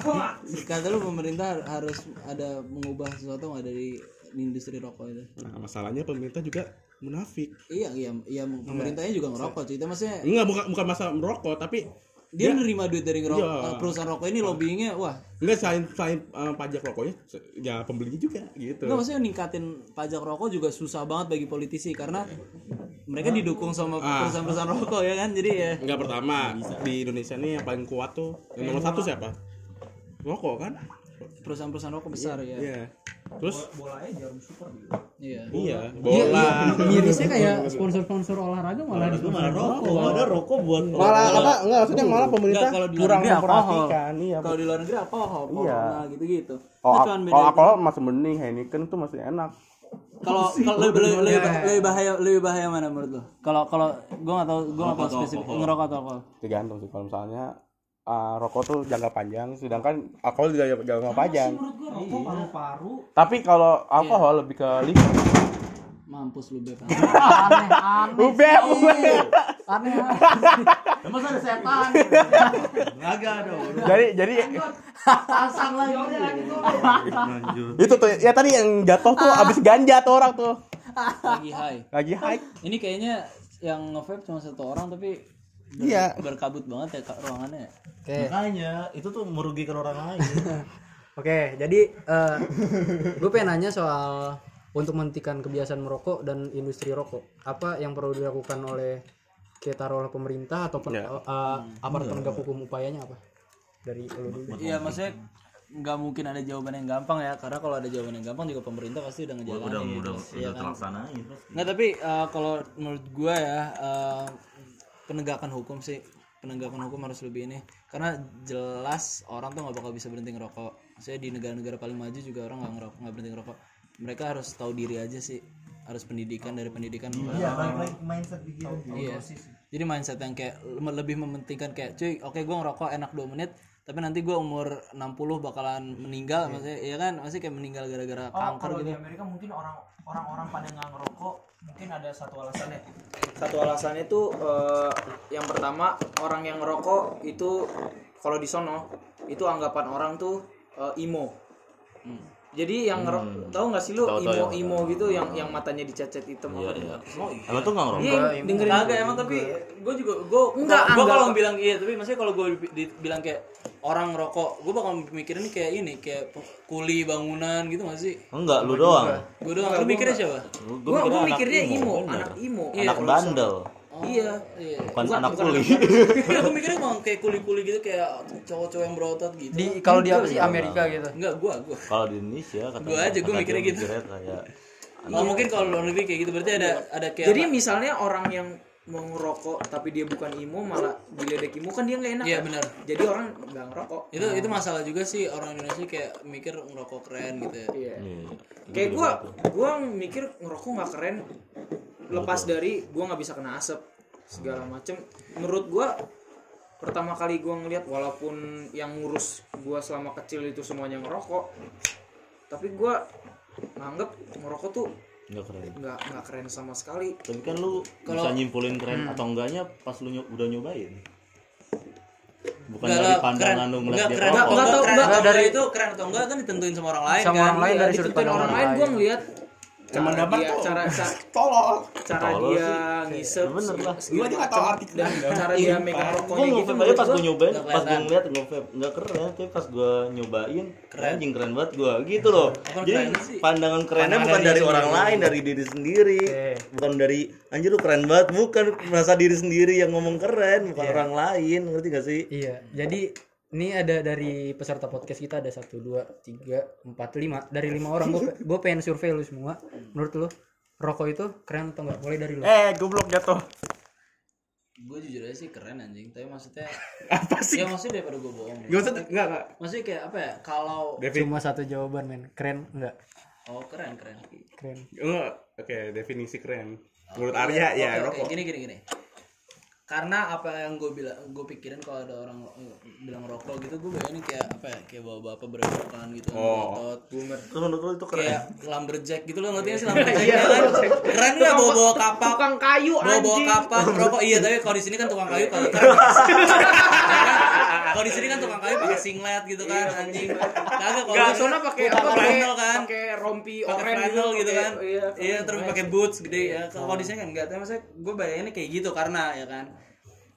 kata lu pemerintah harus ada mengubah sesuatu nggak dari industri rokok itu? Nah masalahnya pemerintah juga munafik. Iya iya iya pemerintahnya juga ngerokok cuy Itu maksudnya enggak bukan bukan masalah merokok tapi dia nerima duit dari ngerokok Iya. eh, perusahaan rokok ini lobbyingnya wah. Enggak selain selain eh, pajak rokoknya ya pembelinya juga gitu. Enggak maksudnya ningkatin pajak rokok juga susah banget bagi politisi karena mereka didukung sama Ah. perusahaan-perusahaan rokok ya kan? Jadi ya Enggak pertama di Indonesia nih yang paling kuat tuh yang nomor satu siapa? Rokok kan? Perusahaan-perusahaan rokok besar ya. Iya. Terus? Iya. Iya Iya, bola. iya. Mirisnya kayak sponsor-sponsor olahraga malah di Itu malah rokok, ada rokok buat Malah apa? Enggak maksudnya malah pemerintah Enggak, kalau di luar kurang memperhatikan. iya. kalau di luar negeri alkohol? Iya. gitu-gitu. Kalau kan beda kalau alkohol masih mending Heineken tuh masih enak. kalau kalau lebih, lebih, lebih, lebih bahaya lebih bahaya mana menurut lo? Kalau kalau gue nggak tahu gue nggak tahu spesifik. ngerokok atau alkohol? Tergantung sih kalau misalnya ah, rokok tuh jangka panjang sedangkan alkohol juga jangka panjang. paru-paru Tapi kalau alkohol lebih ke liver. mampus lu beb aneh aneh Ubeb, ubeb. aneh. Emang ada setan? Enggak dong. Jadi jadi Pasang lagi. Lanjut. itu tuh ya tadi yang jatuh tuh abis ganja tuh orang tuh. lagi high Lagi high. ini kayaknya yang nge cuma satu orang tapi ber- Iya. berkabut banget ya kak ruangannya Oke. Makanya itu tuh merugikan orang lain. Oke, jadi eh gue pengen nanya soal untuk menghentikan kebiasaan merokok dan industri rokok. Apa yang perlu dilakukan oleh kita oleh pemerintah atau pen- Ya. eh, aparat penegak hukum upayanya apa? Dari lu dulu. iya maksudnya nggak mungkin ada jawaban yang gampang ya karena kalau ada jawaban yang gampang juga pemerintah pasti udah ngejalanin Udah gitu. udah Iya udah kan? terlaksanain pasti. Nggak tapi uh, kalau menurut gua ya uh, penegakan hukum sih penegakan hukum harus lebih ini karena jelas orang tuh nggak bakal bisa berhenti ngerokok. Saya di negara-negara paling maju juga orang nggak ngerokok nggak berhenti ngerokok. Mereka harus tahu diri aja sih harus pendidikan dari pendidikan Iya, mindset bikin. Iya. Jadi mindset yang kayak le- lebih mementingkan kayak cuy, oke gua ngerokok enak 2 menit, tapi nanti gua umur 60 bakalan meninggal maksudnya ya kan? Masih kayak meninggal gara-gara kanker kalau gitu. di Amerika mungkin orang orang-orang pada nggak ngerokok mungkin ada satu alasannya satu alasannya itu eh, yang pertama orang yang ngerokok itu kalau di sono itu anggapan orang tuh eh, imo jadi yang ngerokok tahu nggak sih lu tahu, imo ya. imo gitu yang yang matanya dicecet hitam Iya, apa? iya. Oh, Emang tuh enggak ngerokok? Iya, dengerin Kagak emang tapi gue juga gue Enggak, gue kalau bilang iya tapi maksudnya kalau gue bilang kayak orang ngerokok gue bakal mikirin ini kayak ini kayak kuli bangunan gitu gak sih Enggak, lu doang. gue doang lu mikirnya siapa gua anak mikirnya imo, anak imo. Iya, Anak kalau bandel. Iya. iya Bukan anak kuli. Iya, gue mikirnya emang kayak kuli-kuli gitu kayak cowok-cowok yang berotot gitu. Di kalau di apa sih Amerika gitu. Enggak, gua, gua. Kalau di Indonesia kata Gua aja, gua mikirnya gitu. mikirnya kayak Oh, mungkin kalau luar negeri kayak gitu berarti ada ada kayak Jadi misalnya orang yang mau ngerokok tapi dia bukan imo malah diledek imo kan dia nggak enak. Iya, kan? benar. Jadi orang nggak ngerokok. itu itu masalah juga sih orang Indonesia kayak mikir ngerokok keren gitu ya. Iya. iya. Kayak gua gua mikir ngerokok nggak keren lepas dari gua nggak bisa kena asap segala macem. Menurut gua pertama kali gua ngeliat walaupun yang ngurus gua selama kecil itu semuanya ngerokok tapi gua nganggep ngerokok tuh Enggak keren. nggak nggak keren sama sekali Tapi kan lu bisa nyimpulin keren atau enggaknya pas lu udah nyobain. Bukan Enggak dari pandangan keren. lu Enggak ngeliat dia keren enggak, Enggak, keren enggak, atau dari- enggak itu keren atau enggak kan ditentuin sama orang lain Sama kan. orang lain Iya, dari sudut pandang orang orang lain lain. gua ngeliat Cuman cara dapat dia tuh. cara cara, Tolol. cara Tolol dia ngisep Bener lah. Gua aja nggak tahu arti dan cara dia megang rokoknya gitu ngevap aja menurut pas gua gue nyobain, pas gue kelihatan. ngeliat ngevap nggak keren, tapi pas gue nyobain keren, anjing keren banget gue gitu loh. Jadi pandangan kerennya bukan dari orang lain, dari diri sendiri, bukan dari anjir lu keren banget, bukan merasa diri sendiri yang ngomong keren, bukan orang lain, ngerti gak sih? Iya, jadi ini ada dari peserta podcast kita ada satu dua tiga empat lima. Dari lima orang gue gue pengen survei lu semua. Menurut lu rokok itu keren atau enggak mulai dari lu. Eh, goblok jatuh. gue jujur aja sih keren anjing. Tapi maksudnya Apa sih? ya maksudnya daripada gue bohong. Gak usah enggak enggak. maksudnya kayak apa ya? Kalau cuma satu jawaban men. Keren enggak oh keren keren. Keren. Enggak. Oke, definisi keren. Menurut Arya ya Oke, oke, rokok. gini gini gini karena apa yang gue bilang gue pikirin kalau ada orang eh, bilang rokok gitu gue bayangin kayak apa ya kayak bawa bapak berewokan gitu Oh. ngotot. Terus menurut lu itu keren. Kayak lumberjack gitu loh ngerti sih lumberjack? Ya kan keren nggak bawa bawa kapak? tukang kayu bawa bawa kapak rokok. Iya tapi kalau di sini kan tukang kayu kalau keren. Kalau di sini kan tukang kayu pakai singlet gitu kan anjing. Kagak kalau di soalnya pakai apa? Pakai flannel kan. pakai rompi oranye flannel gitu pakai- kan. Iya, iya terus pakai boots gede. Ya kalau di sini kan enggak tapi maksudnya gue bayanginnya kayak gitu karena ya kan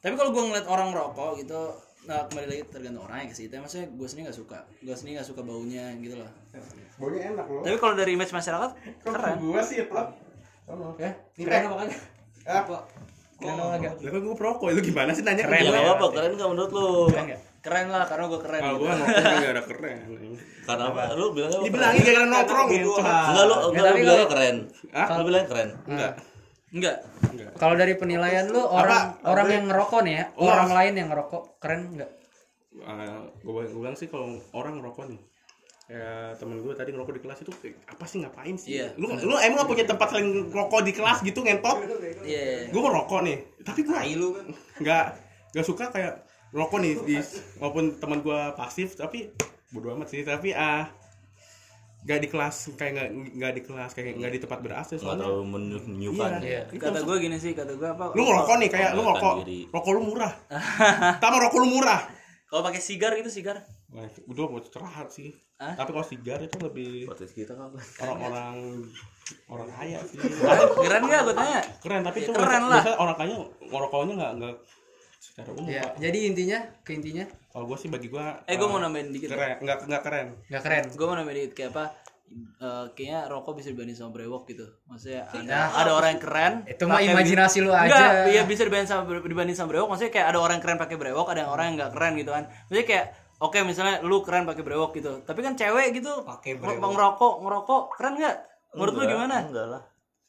tapi kalau gue ngeliat orang rokok gitu nah kembali lagi tergantung orangnya sih tapi maksudnya gue sendiri nggak suka gue sendiri nggak suka baunya gitu loh Baunya enak loh. tapi kalau dari image masyarakat keren Gua sih plak. ya keren apa kagak Apa? keren apa kagak Lah kan gua perokok, lu gimana sih nanya ya ke nggak gua? apa keren nggak menurut lu keren lah karena gue keren Kalau gitu. gua nongkrong enggak ada keren. karena apa lu bilangnya apa Dibilangin gara-gara nongkrong gitu. enggak lu enggak lu kalau- keren Hah? lu bilang keren Enggak. Enggak. Kalau dari penilaian lu orang orang yang ngerokok nih ya? Oh. orang lain yang ngerokok keren enggak? Uh, gue bilang sih kalau orang ngerokok nih ya temen gue tadi ngerokok di kelas itu kayak, apa sih ngapain sih? Iya, lu lu emang gak punya tempat selain ngerokok di kelas gitu ngentot? Iya. Gue ngerokok nih tapi gue nggak nggak suka kayak ngerokok nih di walaupun teman gue pasif tapi bodo amat sih tapi ah nggak di kelas kayak nggak nggak di kelas kayak nggak di tempat ber AC nggak soalnya. terlalu menyukan Iya. kata gue gini sih kata gue apa lu ngerokok nih kayak lu ngerokok rokok lu murah. Sama rokok lu murah. Kalau pakai sigar itu sigar. Wah, udah mau cerahat sih. Hah? tapi kalau sigar itu lebih podcast kita kapan orang-orang orang kaya sih. Keren nggak gue tanya? Keren tapi Ya, itu keren lah. orang kaya ngerokoknya nggak nggak secara umum ya Pak. jadi intinya ke intinya kalau gue sih bagi gue eh gue mau nambahin dikit keren nggak nggak keren. Nggak keren. Gue mau nambahin dikit kayak apa eh, kayaknya rokok bisa dibanding sama brewok gitu. Maksudnya ada, Ya. ada orang yang keren Itu mah imajinasi lu Enggak, aja. iya bisa dibanding sama dibanding sama brewok. Maksudnya kayak ada orang yang keren pakai brewok ada yang orang yang nggak keren gitu kan. Maksudnya kayak oke misalnya lu keren pakai brewok gitu. Tapi kan cewek gitu pakai ngerokok ngerokok keren nggak? Menurut lu gimana? enggak lah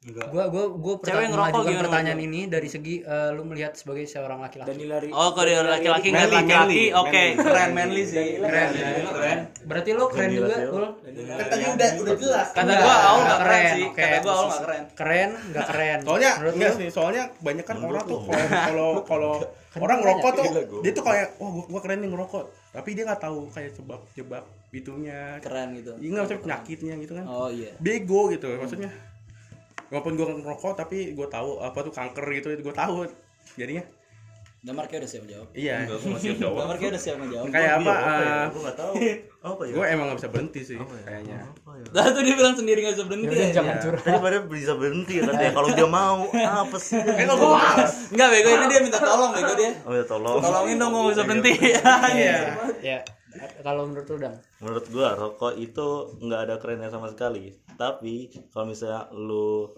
gua gua gua Cewek pertanyaan ngerokok gimana pertanyaan ini dari segi eh, lu melihat sebagai seorang laki-laki. Dan oh kalau dia laki-laki nggak Manly, laki-laki oke. Keren manly sih. Keren. Keren. Berarti lu keren juga Ul? tadi udah udah jelas. Kata Enggak, gua awal nggak nggak keren keren, sih. Oke. kata gua awal nggak keren. keren nggak keren. Soalnya enggak sih soalnya banyak kan orang tuh kalau kalau kalau orang ngerokok tuh dia tuh kayak wah gua, gua keren nih ngerokok. Tapi dia nggak tahu kayak sebab sebab itunya. Keren gitu. Iya nggak usah penyakitnya gitu kan. Oh iya. Bego gitu maksudnya walaupun gua ngerokok tapi gua tahu apa tuh kanker gitu gua tahu jadinya. Damar kayak udah siap jawab. Iya. Enggak masih jawab. Damar kayak udah siap ngejawab. Kayak apa apa ya? Eh, gua nggak tahu. Apa ya? gue emang gak bisa berhenti sih kayaknya. Dah tuh dia bilang sendiri gak bisa berhenti ya. jangan curhat. Tadi pada bisa berhenti ya katanya kalau dia mau apa sih? kan kalau gue males Enggak bego ini dia minta tolong bego dia. Oh ya tolong. Tolongin dong gue bisa berhenti. iya. Ya kalau menurut lu Menurut gua rokok itu nggak ada kerennya sama sekali. Tapi kalau misalnya lu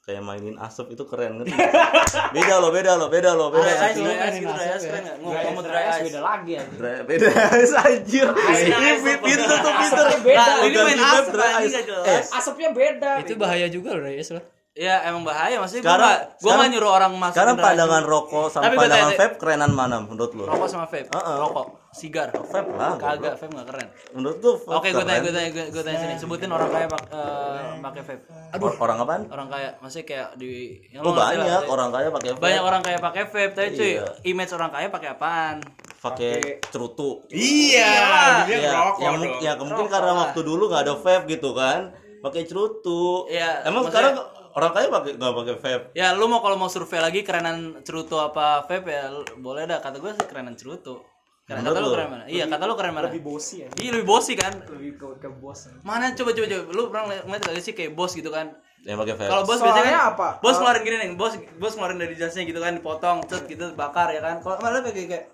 kayak mainin asap itu keren ngerti? beda loh, beda loh, beda loh, beda. Dry ice, dry ice gitu, dry ice keren gak? Ngomong dry ice. beda lagi ya Dry- Beda anjir. Ini pinter tuh pinter. beda. Nah, ini main asap dry ice. jelas. asapnya beda itu bahaya juga loh Reyes lo Ya emang bahaya maksudnya Sekarang- gak, gue sekarang- gak nyuruh orang masuk Sekarang pandangan rokok sama Tapi gua pandangan vape kerenan mana menurut lu? Rokok sama vape, Heeh. rokok, sigar Vape lah. Kagak, vape gak keren Menurut lu vape Oke gue tanya, gue tanya, gue gue tanya sini Sebutin orang kaya pak, eh, pakai vape Or- Orang apaan? Orang kaya, maksudnya kayak di yang Oh lah, banyak kayak- orang kaya pakai vape. Banyak orang kaya pakai vape, tapi cuy Iya. Image orang kaya pakai apaan? pakai cerutu. iya dia ya, ngerokok yang, dong. ya mungkin karena waktu dulu nggak ada vape gitu kan pakai cerutu Iya, emang maksudnya- sekarang orang kaya pakai nggak pakai vape Ya lu mau kalau mau survei lagi kerenan cerutu apa vape ya boleh dah kata gue sih kerenan cerutu. Keren, kata Menurut lu keren mana? Iya kata lu keren mana? lebih bosi ya Iya lebih bosi kan? lebih ke, ke bos Mana coba coba coba lu pernah ngeliat gak sih kayak bos gitu kan? yang pakai Kalau bos Soalnya biasanya kan, apa? Bos Eh, ngeluarin gini nih, bos bos ngeluarin dari jasnya gitu kan dipotong, cet gitu bakar ya kan. Kalau malah kayak kayak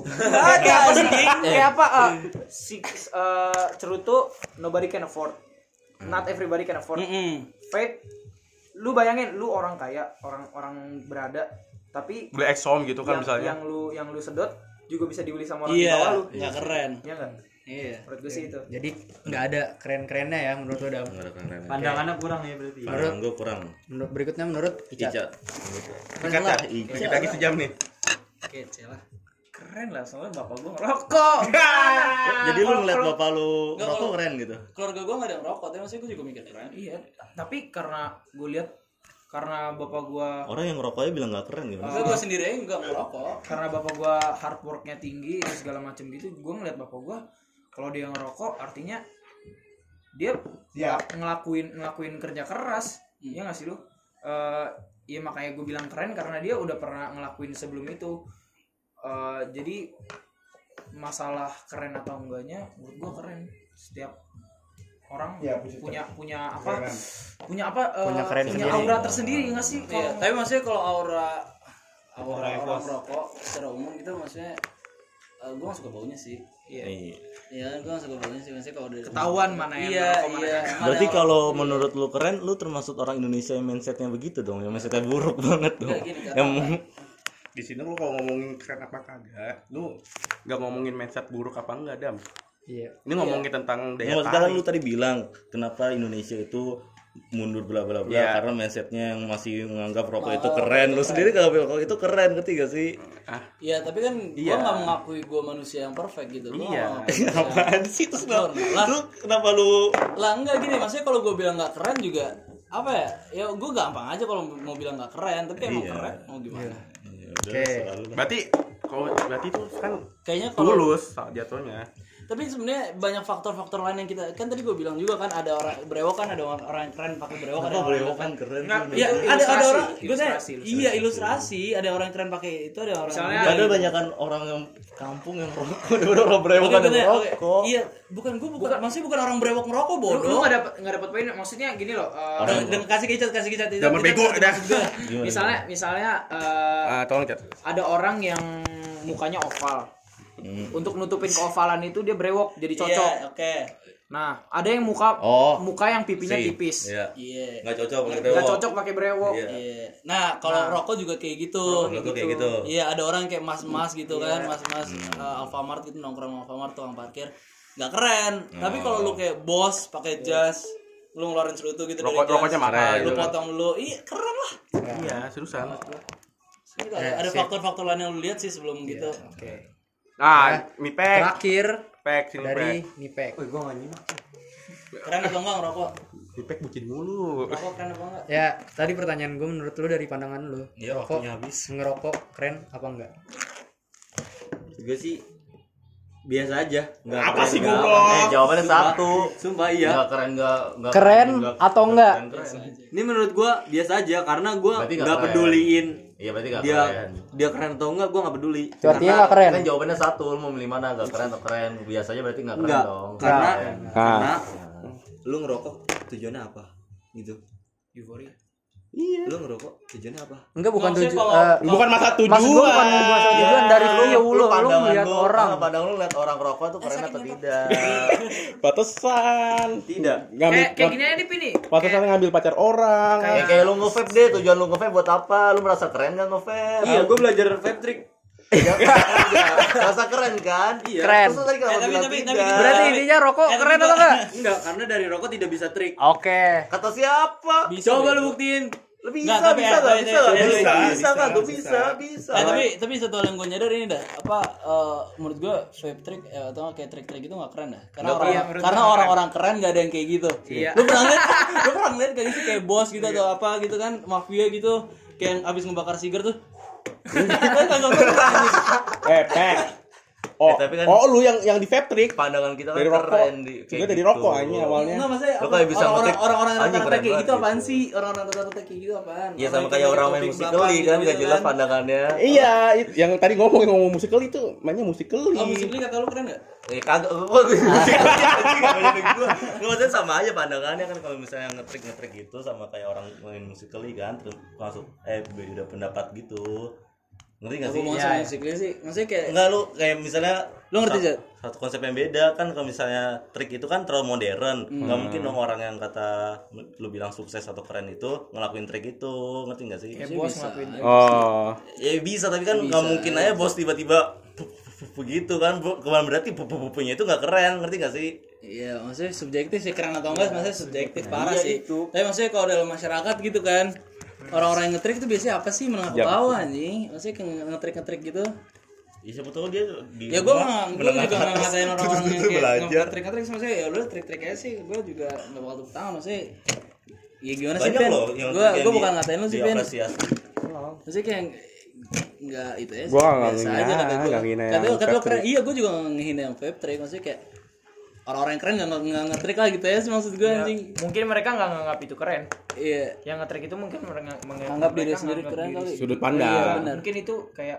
kayak apa sih kayak apa eh, si eh, cerutu nobody can afford not everybody can afford Mm-mm. vape lu bayangin lu orang kaya orang orang berada tapi beli exom gitu kan yang, misalnya yang lu yang lu sedot juga bisa dibeli sama orang di bawah Iya, lu nggak keren. Iya nggak Iya. menurut gue sih itu Jadi nggak ada keren-kerennya ya menurut lo Dam. Keren Pandangannya kurang ya berarti. Pandangan gue kurang. Menurut berikutnya menurut Ica. Ica. Lah, dikit lagi sejam nih. Kece lah. keren lah soalnya bapak gue ngerokok Jadi lu ngeliat bapak lu rokok keren gitu. Keluarga gue gak ada yang ngerokok, tapi maksudnya gue juga mikir keren. iya tapi karena gue lihat karena bapak gue Orang yang ngerokoknya bilang nggak keren gitu. Maksudnya gue sendiri aja nggak ngerokok. karena bapak gua hard worknya tinggi dan segala macam gitu gue ngeliat bapak gua kalau dia ngerokok artinya dia Iya. ngelakuin ngelakuin kerja keras iya nggak sih lu Eh ya makanya gue bilang keren karena dia udah pernah ngelakuin sebelum itu Eh jadi masalah keren atau enggaknya menurut gua keren setiap orang Iya, puji punya punya apa punya apa eh, Punya keren punya sendiri. aura tersendiri nggak sih Iya, kalau tapi maksudnya kalau aura aura orang merokok secara umum gitu maksudnya gue gak suka baunya sih. Iya. Iya. Iya, gue gak suka baunya sih maksudnya kalau dari ketahuan mana yang Iya, iya. Berarti orang- kalau menurut lu keren, lu termasuk orang Indonesia yang mindsetnya begitu dong, yang mindsetnya buruk banget dong. Gini, Yang Di sini lu kalau ngomongin keren apa kagak, lu nggak ngomongin mindset buruk apa enggak, Dam. Iya. Ini ngomongin tentang daya Ya, sekarang lu tarik. tadi bilang kenapa Indonesia itu mundur bla bla bla Iya. karena mindsetnya yang masih menganggap rokok itu keren. Lu sendiri kalau rokok itu keren ngerti gak sih? Iya, tapi kan Iya. gue gak mengakui gue manusia yang perfect gitu. Gua Iya. nggak Apaan sih terus. Lu kenapa lu lah enggak gini maksudnya kalau gue bilang nggak keren juga apa ya ya gue gampang aja kalau mau bilang nggak keren tapi emang Iya. keren mau gimana Ya udah, Oke. selalu lah. Berarti kalau berarti itu kan kayaknya kalau tulus jatuhnya. Tapi sebenarnya banyak faktor-faktor lain yang kita kan tadi gue bilang juga kan ada orang brewok kan ada orang, orang yang keren pakai brewok ada orang brewok kan keren Nggak. Iya, ada ada ilustrasi, orang gue ilustrasi, iya ilustrasi, ada orang yang keren pakai itu, ada orang Misalnya- Ada banyak kan orang yang kampung yang rokok, ada orang brewok kan rokok. Iya, bukan gue bukan, maksudnya bukan orang brewok ngerokok bodoh. lu gak dapet nggak dapet poin maksudnya gini loh eh, Dan, dan kasih kicat, kasih kicat itu. Bego dah. Misalnya misalnya eh, Ah, tolong cat. ada orang yang mukanya oval untuk nutupin keovalan itu dia brewok jadi cocok Iya, oke. nah ada yang muka Oh. muka yang pipinya Same. tipis Iya. Iya. Nggak cocok pakai nggak brewok. cocok pakai brewok Iya. Iya. Nah, kalau rokok juga kayak gitu. Rokok kayak gitu. Iya, ada orang kayak mas-mas gitu kan, mas-mas uh, Alfamart gitu nongkrong Alfamart tukang parkir. Nggak keren. Tapi kalau lu kayak bos pakai jas, lu ngeluarin cerutu gitu Rokok- dari rokoknya mahal Lu gitu potong dulu. Iya, keren lah. Iya, seriusan. Ini ada- ada faktor-faktor lain yang lu lihat sih sebelum gitu. Oke. Ah, mipek. Terakhir Pek sini dari pek. Nipek. Keren atau enggak ngerokok? Mipek bucin mulu. Rokok keren apa enggak? Ya, tadi pertanyaan gue menurut lu dari pandangan lu. Iya, rokok waktunya habis. ngerokok keren apa enggak? Gue sih biasa aja. Nggak Apa keren, sih, apa. Eh, jawabannya satu. Sumpah iya. Nggak keren nggak nggak Keren atau enggak? keren, keren. Ini menurut gua biasa aja karena gua Berarti nggak keren. peduliin Iya berarti nggak dia keren. dia keren atau enggak gua nggak peduli. Artinya nggak keren. Kan jawabannya satu, lu mau milih mana? Nggak keren atau keren? Biasanya berarti nggak keren Enggak, dong. karena Keren. karena lu ngerokok tujuannya apa? Gitu. euforia Iya. Lu ngerokok tujuannya apa? Enggak bukan Maksudnya tujuan. kalau- Bukan masa tujuan. Maksud gue bukan masalah tujuan dari lu, lu pandangan melihat lu, orang. ah, Pandangan lu lihat orang rokok tuh keren atau tidak? Batasan. Tidak. Ngambil kayak kayak gini aja nih Pini batasan ngambil pacar orang. Kayak kayak lu nge-vape deh, tujuan lu nge-vape buat apa? Lu merasa keren nggak nge-vape? Iya, gua belajar vape trick. Merasa keren kan? Iya. Keren. Terus tadi kenapa Eh, tapi- bilang tapi- tidak? tapi- Berarti intinya rokok Eh, keren atau enggak? Enggak, karena dari rokok tidak bisa trik. Oke. Kata siapa? Coba lu buktiin. Lu bisa, Nggak, tapi bisa, ya, bisa, tapi- bisa, bisa, bisa, nggak tuh, bisa, bisa, bisa. Eh, tapi tapi satu hal yang gue nyadar ini dah apa eh, menurut gue vape trick eh, atau kayak trik-trik itu nggak keren dah karena orang iya, karena orang-orang keren nggak ada yang kayak gitu Iya. lu pernah lihat lu pernah lihat kayak gitu kayak bos gitu atau apa gitu kan mafia gitu kayak yang abis ngebakar sigar tuh Kan. Eh, pek. Oh, Eh, tapi kan- oh lu yang yang di vape trick pandangan kita kan dari rokok. keren di Juga dari rokok aja awalnya. Enggak maksudnya Lu kayak bisa orang-orang orang-orang rata-rata kayak gitu apaan gitu. sih orang-orang rata-rata kayak gitu apaan Iya sama Orang kayak orang main musikali kan gitu gak jelas kan. pandangannya. Iya, yang tadi ngomong yang ngomong musikali itu mainnya musikali. oh musikali kata lu keren gak? Eh kagak gua musikali anjing gak banyak gua. Nggak, maksudnya sama aja pandangannya kan kalau misalnya ngetrik ngetrik gitu sama kayak orang main musikali kan terus masuk eh beda pendapat gitu. Ngerti gak sih? Sama musikali sih maksudnya kayak Enggak lu kayak misalnya Lu ngerti, satu, satu konsep yang beda kan kalau misalnya trik itu kan terlalu modern. Hmm. Nggak mungkin dong orang yang kata lu bilang sukses atau keren itu ngelakuin trik itu, ngerti gak sih? kayak bos ngelakuin Oh. Ya bisa tapi kan nggak mungkin aja bos tiba-tiba begitu kan bukan berarti pupu-pupunya itu nggak keren ngerti gak sih Iya, maksudnya subjektif sih keren atau enggak, maksudnya subjektif parah iya sih. itu. Tapi maksudnya kalau dalam masyarakat gitu kan, orang-orang yang ngetrik itu biasanya apa sih menengah ke bawah anjing? Maksudnya kayak ngetrik-ngetrik gitu. ya siapa tahu dia di Ya gue rumah nggak, gue juga menengah nggak atas. ngatain orang-orang yang kayak belajar ngetrik-ngetrik sih, maksudnya ya udah trik-trik aja sih, gue juga nggak bakal tepuk tangan maksudnya. Ya gimana sih, Ben? gue di- bukan ngatain lu sih, Ben. Maksudnya kayak nggak itu ya Gua nggak biasa ngehina, aja kata vape keren iya gue juga ngehina yang vape trick maksudnya kayak orang-orang yang keren nggak nggak ngetrik lah gitu ya sih maksud gue Ya, anjing mungkin mereka nggak nganggap itu keren iya yang ngetrik itu mungkin mereka menganggap anggap diri sendiri keren diri kali Sudut Iya, pandang. benar. mungkin itu kayak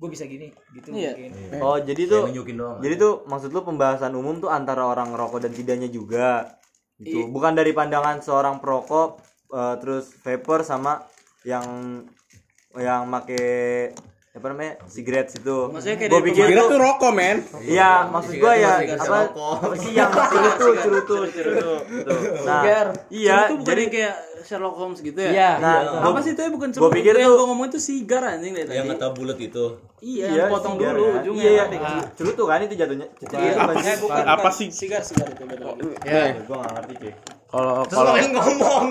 gue bisa gini gitu Iya. mungkin Oh, jadi tuh doang Jadi tuh maksud lu pembahasan umum tuh antara orang rokok dan tidaknya juga. Gitu. Bukan dari pandangan seorang perokok eh, terus vapor sama yang yang make apa namanya cigarettes itu. Maksudnya kayak Gua dari pikir tuh tuh rokok men Iya, maksud gua ya apa, apa sih yang cerutu, cerutu, cerutu. Tuh. Nah, iya, itu bukan jadi kayak Sherlock Holmes gitu ya Iya. nah, apa gua- sih itu ya bukan gua celup pikir tuh- gue ngomong itu sigar anjing dari yang tadi kata bulat itu iya Iya, potong dulu kan. ujungnya Iya, iya. Cerutu kan itu jatuhnya. Iya, apa eh, sih apa sih sigar sigar itu. Ya, gua enggak ngerti, Cek. Kalau kalau ngomong.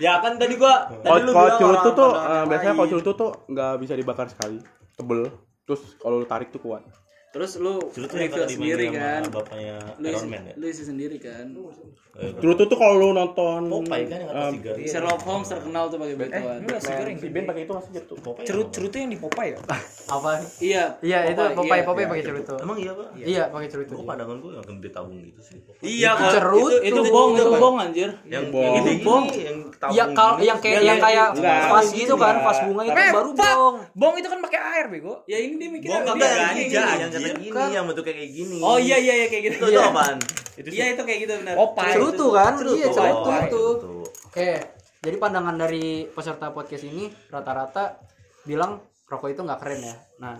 Ya kan tadi gua tadi lu kalau cerutu tuh eh, biasanya kalau cerutu tuh nggak bisa dibakar sekali. Tebel. Terus kalau lu tarik tuh kuat terus lu Cerutu tadi sendiri kan? bapaknya lu Iron isi, Man ya? lu isi sendiri kan? Cerutu tuh kalau lu nonton Popeye kan yang kata eh, sigar Sherlock Holmes terkenal tuh pakai begituan Enggak sih si Ben pakai itu masih cerutu cerut cerut yang di Popeye ya? Apa? iya Iya, itu Popeye. Popeye, iya. Popeye pakai cerutu. emang iya pak? Iya, pakai cerutu. Gua pandangan gue yang gede tabung gitu sih. Iya, Itu Kak. cerut itu, bong itu bong anjir. Yang Bong. yang gini Bong. yang tabung Iya, kalau gini. yang kayak yang kayak vas gitu kan, vas bunga itu Eh, baru dong. bong. itu kan pakai air bego. Ya ini dia mikirnya Bong dia kagak yang gani gini gitu. yang bentuknya kayak gini oh iya iya iya kayak gitu itu itu apaan iya itu kayak gitu benar Popeye. Cerutu kan? Iya, Oh, cerutu oh, itu. itu. Oke, jadi pandangan dari peserta podcast ini rata-rata bilang rokok itu nggak keren ya. Nah,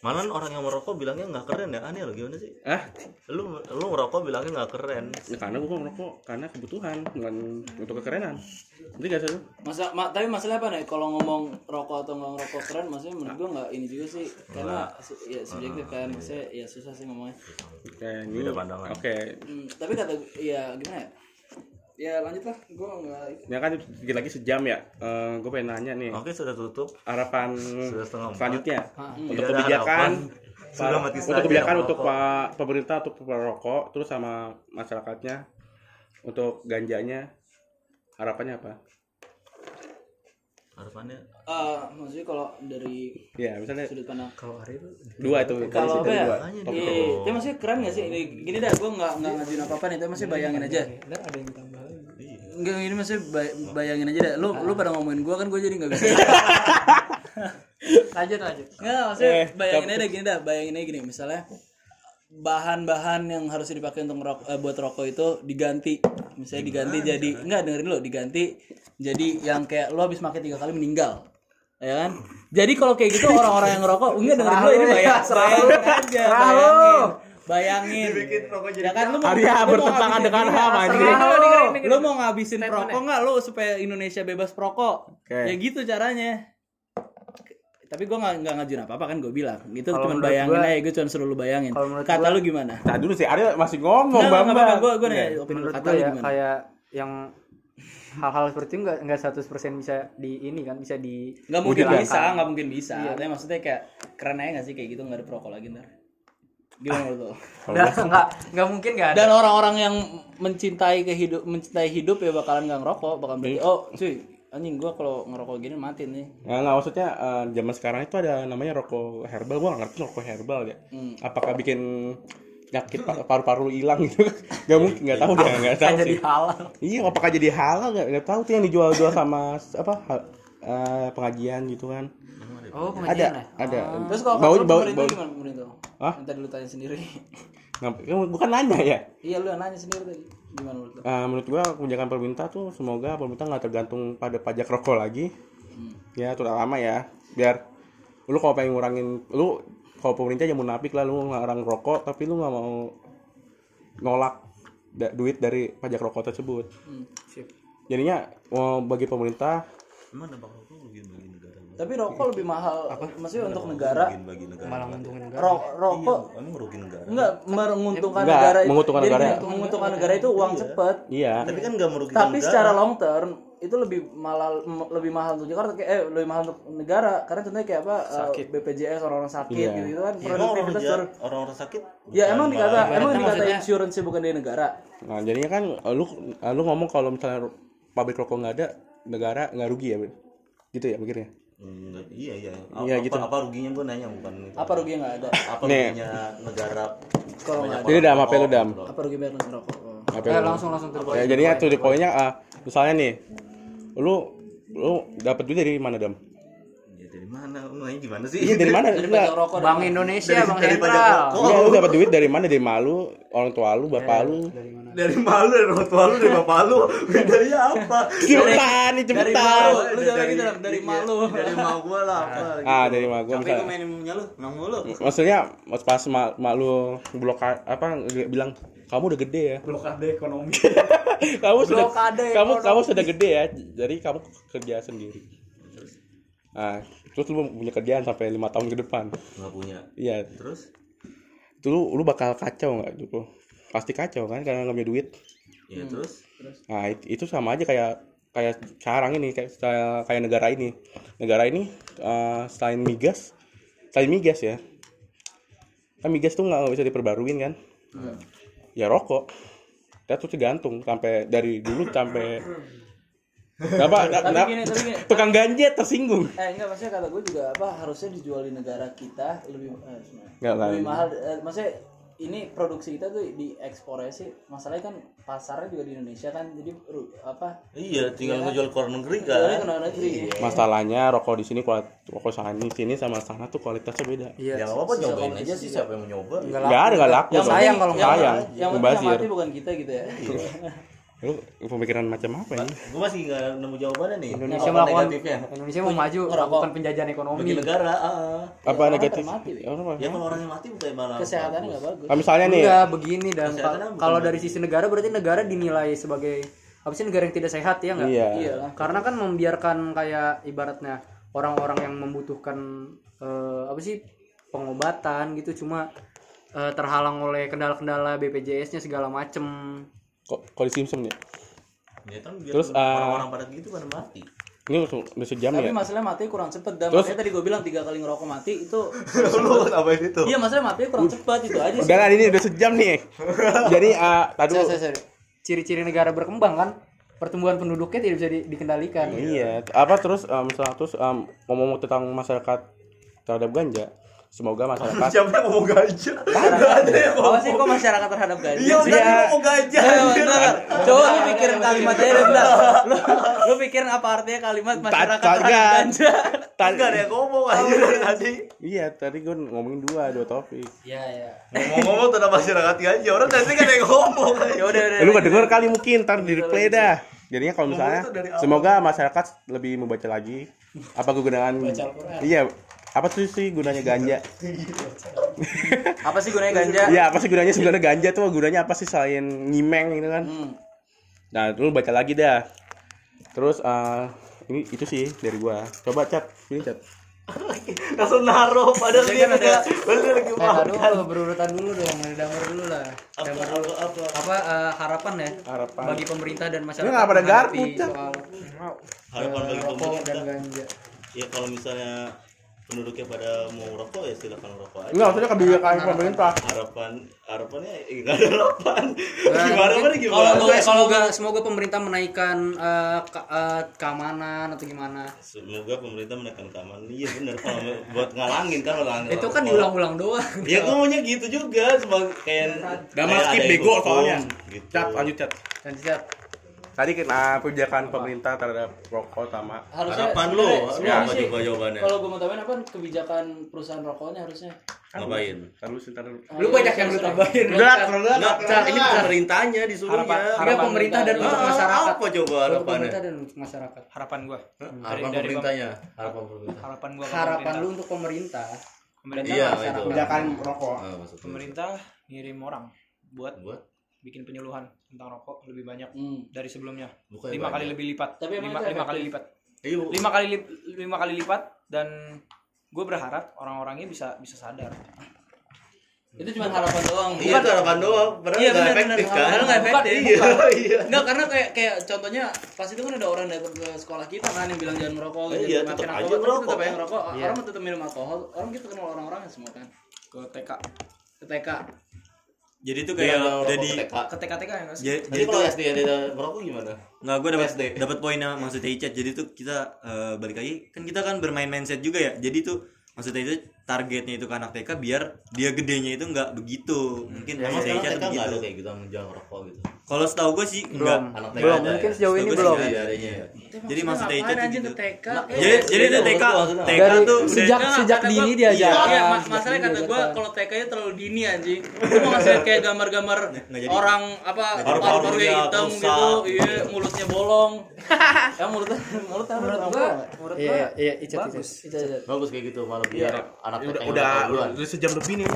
Malah orang yang merokok bilangnya nggak keren ya? Aneh loh gimana sih? Ah lu lu ngerokok bilangnya nggak keren. Ya karena gua ngerokok karena kebutuhan bukan untuk kekerenan. Nanti gak sih masa ma- tapi masalahnya apa nih? Kalau ngomong rokok atau nggak ngerokok keren maksudnya menurut gua nggak ini juga sih. Karena su- ya subjektif kan. Maksudnya ya susah sih ngomongnya. Oke ini Beda pandangan. oke. Hmm, tapi kata ya gimana ya ya lanjut lah gua nggak ya kan sedikit lagi sejam ya Eh gue pengen nanya nih oke sudah tutup harapan Sudah setengah empat. selanjutnya untuk Tidak ada kebijakan harapan. Sudah mati untuk kebijakan yang untuk pak pemerintah untuk perokok terus sama masyarakatnya untuk ganjanya harapannya apa harapannya Eh, maksudnya kalau dari ya misalnya sudut pandang dua itu kalau apa ya dua dia. dua. Iya, tapi maksudnya keren gak sih? Ini gini dah, gue nggak nggak ngajuin apa apa nih, tapi maksudnya bayangin aja. Enggak, ini maksudnya bay- bayangin aja dah. Lu lu pada ngomongin gue kan gue jadi nggak bisa. lanjut lanjut. Nggak, maksudnya Eh, bayangin aja gini dah, bayangin aja gini. Misalnya bahan-bahan yang harus dipakai untuk ngerok, eh, buat rokok itu diganti. Misalnya diganti jadi enggak dengerin lo, diganti jadi yang kayak lo habis pakai tiga kali meninggal. Ya kan? Jadi kalau kayak gitu orang-orang yang ngerokok, enggak dengerin lo ini bayang, bayangin aja, bayangin. Bayangin. ya kan lu mau Arya bertentangan dengan ham, anjing. lu. Mau ngabisin perokok nggak lu supaya Indonesia bebas perokok? Oke. Ya gitu caranya. Tapi gue nggak nggak ngajuin apa apa kan gue bilang. Gitu Kalau cuma bayangin gua- aja, gue cuma suruh lu bayangin. Kata gua- lu gimana? nah dulu sih Arya masih ngomong Nggak, bang nggak apa-apa, gue gue Iya. nanya opini lu. Menurut Kata gue lu ya gimana? kayak yang hal-hal seperti itu nggak nggak 100% bisa di ini kan bisa di Nggak mungkin bisa, nggak mungkin bisa. Iya. Tapi maksudnya kayak keren aja nggak sih kayak gitu nggak ada perokok lagi ntar. Gimana menurut lu? Nggak nggak nggak mungkin nggak ada. Dan orang-orang yang mencintai kehidup mencintai hidup ya bakalan nggak ngerokok, bakalan berarti oh cuy anjing gua kalau ngerokok gini mati nih. Nggak, nggak maksudnya eh, zaman sekarang itu ada namanya rokok herbal gua nggak ngerti rokok herbal ya Hmm. apakah bikin penyakit pa- paru-paru hilang gitu nggak mungkin nggak tahu deh nggak tahu Kan jadi sih halal. iya apakah jadi halal nggak nggak tahu tuh yang dijual-jual sama apa eh, pengajian gitu kan Oh, ada pengajian ya? ada Terus kalau bau bau bau gimana pemerintah? Hah? Yang tadi lu tanya sendiri. Kan bukan nanya ya iya lu yang nanya sendiri tadi. Gimana menurut lu? Eh, menurut gua kebijakan pemerintah tuh semoga pemerintah nggak tergantung pada pajak rokok lagi ya terutama ya biar lu kalau pengen ngurangin lu kalau pemerintah yang munafik lah lu ngelarang rokok tapi lu nggak mau nolak da- duit dari pajak rokok tersebut Hmm, sip. jadinya mau bagi pemerintah emang dampak rokok begini begini negara Tapi rokok lebih mahal. Maksudnya untuk negara. Rugiin bagi negara malah nguntungin negara Ro- rokok emang rugi negara enggak menguntungkan Enggak, negara. menguntungkan Jadi negara ya. gini, menguntungkan negara itu uang cepet. iya tapi kan nggak merugikan Tapi negara secara long term itu lebih malah lebih mahal untuk Jakarta kayak eh lebih mahal untuk negara karena contohnya kayak apa eh, BPJS orang-orang sakit Iya. gitu, gitu kan Ya, produktivitas orang-orang sakit Ya emang dikata emang dikata insurance bukan dari negara. nah jadinya kan lu lu ngomong kalau misalnya pabrik rokok nggak ada negara nggak rugi ya gitu ya mikirnya Hmm, iya iya Iya, apa, gitu. apa ruginya gue nanya bukan itu. Apa ruginya nggak ada? apa Nih. ruginya negara Kalau nggak ada. jadi dam apa lu dam Apa rugi bayar rokok? Oh. apa eh, langsung langsung tuh ya jadinya tuh di poinnya ah, misalnya nih lu lu dapat duit dari mana dam dari mana lu nanya gimana sih iya dari mana Dari rokok. Bank Indonesia Bank dari pajak rokok. Iya, lu dapat duit dari mana? Dari malu, orang tua lu, bapak lu. dari malu dari orang tua lu dari bapak lu dari apa Cepetan nih, dari cepetan. malu. Lu jangan dalam dari malu. dari mau gua lah apa Ah, dari mak gua tapi gua misalnya. mainin punya lu nang mulu Maksudnya pas mak, mak lu blok apa bilang kamu udah gede ya. blokade ekonomi kamu sudah kamu kamu sudah gede ya. Jadi kamu kerja sendiri. Nah, terus lu punya kerjaan sampai lima tahun ke depan. nggak punya Iya, terus itu lu, lu bakal kacau nggak itu? Pasti kacau kan karena nggak punya duit. ya terus Nah, it- itu sama aja kayak kayak sekarang ini kayak kayak kayak negara ini. Negara ini eh, selain migas, selain migas ya. Kan migas tuh nggak bisa diperbaruin kan? Ya rokok. Dia tuh tergantung sampai dari dulu sampai apa? Tapi gini, tapi gini. Tukang ganja tersinggung. Eh enggak maksudnya kata gue juga apa harusnya dijual di negara kita lebih eh, sebenarnya. Nggak lah. lebih mahal eh, maksudnya ini produksi kita tuh diekspornya sih masalahnya kan pasarnya juga di Indonesia kan jadi apa iya tinggal ngejual ke luar negeri jualnya ke kan luar negeri Masalahnya rokok di sini kualitas rokok sana di sini sama sana tuh kualitasnya beda. ya nggak apa-apa nyobain aja sih siapa yang mau nyoba Nggak ada nggak laku. yang sayang kalau nggak sayang. yang yang Mubazir. mati bukan kita gitu ya Lu pemikiran macam apa ini? gue masih nggak nemu jawabannya nih. Indonesia apa melakukan negatifnya? Indonesia mau maju melakukan penjajahan ekonomi. Bagi negara ah. Apa orang negatif? Wi. Ya, ya kalau orangnya mati bukan malah kesehatannya nggak bagus. Ah, misalnya nih, enggak begini dan kalau dari- sisi negara berarti negara dinilai sebagai apa sih negara yang tidak sehat ya enggak iya. iya. Karena kan membiarkan kayak ibaratnya orang-orang yang membutuhkan eh, apa sih pengobatan gitu cuma eh, terhalang oleh kendala-kendala BPJS-nya segala macem Kok kok di Simpson ya? ya kan biar Terus, ah, orang-orang pada gitu pada mati Ini udah, udah sejam tapi ya? masalahnya mati kurang cepet dan Terus- makanya tadi gue bilang tiga kali ngerokok mati itu lu ngapain itu iya masalahnya mati kurang cepet itu aja sih Udah lah ini udah sejam nih. Jadi ah tadi Sorry, sorry, sorry. ciri-ciri negara berkembang kan pertumbuhan penduduknya tidak bisa di- dikendalikan iya, apa terus um, misalnya terus um, ngomong tentang masyarakat terhadap ganja. Semoga masyarakat siapa yang ngomong ganja nggak ada yang apa sih kok masyarakat terhadap ganja iya udah dia ngomong ganja Eh. Coba lu pikirin kalimatnya deh bentar. Lu, lu pikirin apa artinya kalimat masyarakat terhadap ganja? tadi ada yang ngomong aja dari tadi Iya, tadi gue ngomongin dua, dua topik. Iya, iya. ngomong-ngomong tentang masyarakat ganja orang tadi kan ada yang ngomong Ya udah udah. Lu gak denger kali mungkin, ntar di replay dah. Jadinya kalau misalnya, semoga masyarakat lebih membaca lagi apa kegunaan Iya, apa sih sih gunanya ganja? Apa sih gunanya ganja? Iya, apa sih gunanya sebenarnya ganja tuh gunanya apa sih selain ngimeng gitu kan? Hmm. Nah, lu baca lagi dah. Terus eh, ini itu sih dari gua. Coba cat, ini cat. langsung naruh padahal Jadi dia kan ada- padahal lagi Eh, makan aduh, berurutan dulu dong, dari damar dulu lah. apa Damar apa dulu. apa Apa eh, harapan ya Harapan. bagi pemerintah dan masyarakat Ini nggak pada garpu, harapan bagi rokok dan pemerintah ganja. ya kalau misalnya penduduknya pada mau rokok ya silakan rokok aja Enggak, maksudnya kebijakan pemerintah. harapan harapannya eh, nggak ada harapan Nah, gimana mana gimana Kalau gue semoga semoga pemerintah menaikkan eh, ka- eh, keamanan atau gimana. semoga pemerintah menekan keamanan iya benar kalau buat ngalangin kan ngalangin Itu kan diulang-ulang doang. ya gue maunya gitu juga sebagai kayak Gak mau skip bego soalnya. gitu. Cat, lanjut cat. Dan siap. Tadi kena kebijakan pemerintah terhadap rokok sama Harusnya harapan lo sebenarnya apa sih, jawabannya Kalau gue mau tambahin apa kebijakan perusahaan rokoknya harusnya. ngapain? Terus ntar Lu banyak yang lu tambahin. Udah, Cat. udah, Nggak, Cat, ini pemerintahnya disuruhnya. Tiga pemerintah dan untuk masyarakat. apa coba harapannya? pemerintah dan untuk masyarakat. harapan gua. Harapan pemerintahnya? harapan pemerintah. Harapan gua Harapan lu untuk pemerintah. pemerintah iya kebijakan rokok. Ah, pemerintah ngirim orang buat buat bikin penyuluhan tentang rokok lebih banyak Hmm. dari sebelumnya bukan lima kali lebih lipat Tapi lima, lima kali lipat Iya, Bu. lima kali lip- lima kali lipat dan gue berharap orang-orangnya bisa bisa sadar itu cuma harapan doang Iya itu harapan doang, padahal Iya nggak efektif kan? Padahal nggak Bukan, efektif. Iya, iya. Enggak karena kayak kayak contohnya pas itu kan ada orang datang ke sekolah kita kan yang bilang jangan merokok, Eh, jangan iya, makan tetep aja alkohol, merokok, tetap aja kan? ngerokok. Orang tetap minum alkohol. Orang kita kenal orang-orangnya semua kan. ke TK Ke TK, jadi tuh Dia kayak nggak udah di ke TK. TK TK ya sih jadi, jadi kalau SD ada merokok gimana? nggak gue dapat dapat poinnya maksudnya Icat jadi tuh kita eh, balik lagi kan kita kan bermain mindset juga ya jadi tuh maksudnya itu targetnya itu ke anak TK biar dia gedenya itu nggak begitu. Mungkin Emang maksudnya sekarang Icat TK nggak ada begitu kayak gitu jangan merokok gitu. kalau setahu gue sih enggak Anak TK belum. ada mungkin ya? sejauh ini gue belum. Iya adanya ya. jadi tuh anjing gitu. ke TK. jadi jadi tuh. TK TK tuh sejak sejak dini dia Iya, aja iya, ma- masalahnya kata gua kalau TK nya terlalu dini anjing. Gua mau ngasih kayak gambar-gambar orang apa paru-parunya hitam gitu, iya mulutnya bolong. ya mulutnya mulutnya menurut gua iya iya icat bagus. Bagus kayak gitu malah biar anak udah TK yang udah merokok duluan. udah sejam lebih nih.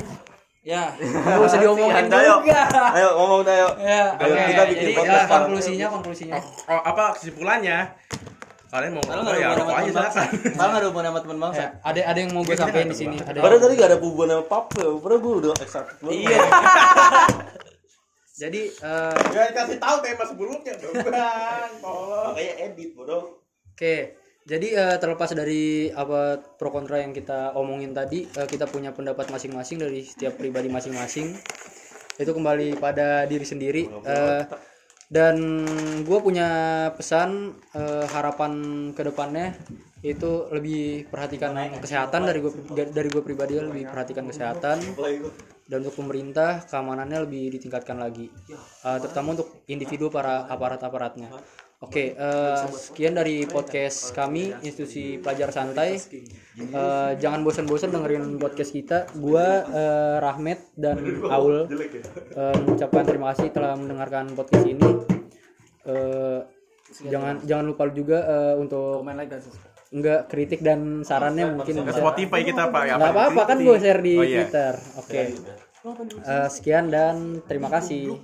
Ya. Nggak usah diomongin ayo juga ayo ngomong dah yuk ya Ayo, oke. kita bikin jadi podcast eh, sekarang. konklusinya konklusinya. Oh, apa kesimpulannya? Kalian mau ngomong nggak ya rokok hubungan aja silakan. Nggak ada hubungan sama teman bangsa. Ya, ada ada yang mau gue sampein di sini? Ada Padahal tadi gak ada hubungan sama papa, padahal gue udah excited banget. Iya. jadi eh, ya kasih tahu tema sebelumnya dong bang. Tolong. Kayak edit, bodoh. Oke, jadi eh, terlepas dari apa pro kontra yang kita omongin tadi, eh, kita punya pendapat masing-masing dari setiap pribadi masing-masing. Itu kembali pada diri sendiri. Eh, dan gue punya pesan eh, harapan ke depannya itu lebih perhatikan kesehatan dari gue dari gue pribadi lebih perhatikan kesehatan. Dan untuk pemerintah keamanannya lebih ditingkatkan lagi. Eh, terutama untuk individu para aparat-aparatnya oke eh, sekian dari podcast kami institusi pelajar santai. Eh, jangan bosan-bosan dengerin podcast kita. Gua eh, Rahmat dan Aul eh, mengucapkan terima kasih telah mendengarkan podcast ini. Eh, jangan jangan lupa juga eh, untuk main like dan subscribe. enggak kritik dan sarannya mungkin ke bisa Spotify kita pak ya. Nggak apa-apa kan gue share di Oh, iya. Twitter. Oke. Eh, sekian dan terima kasih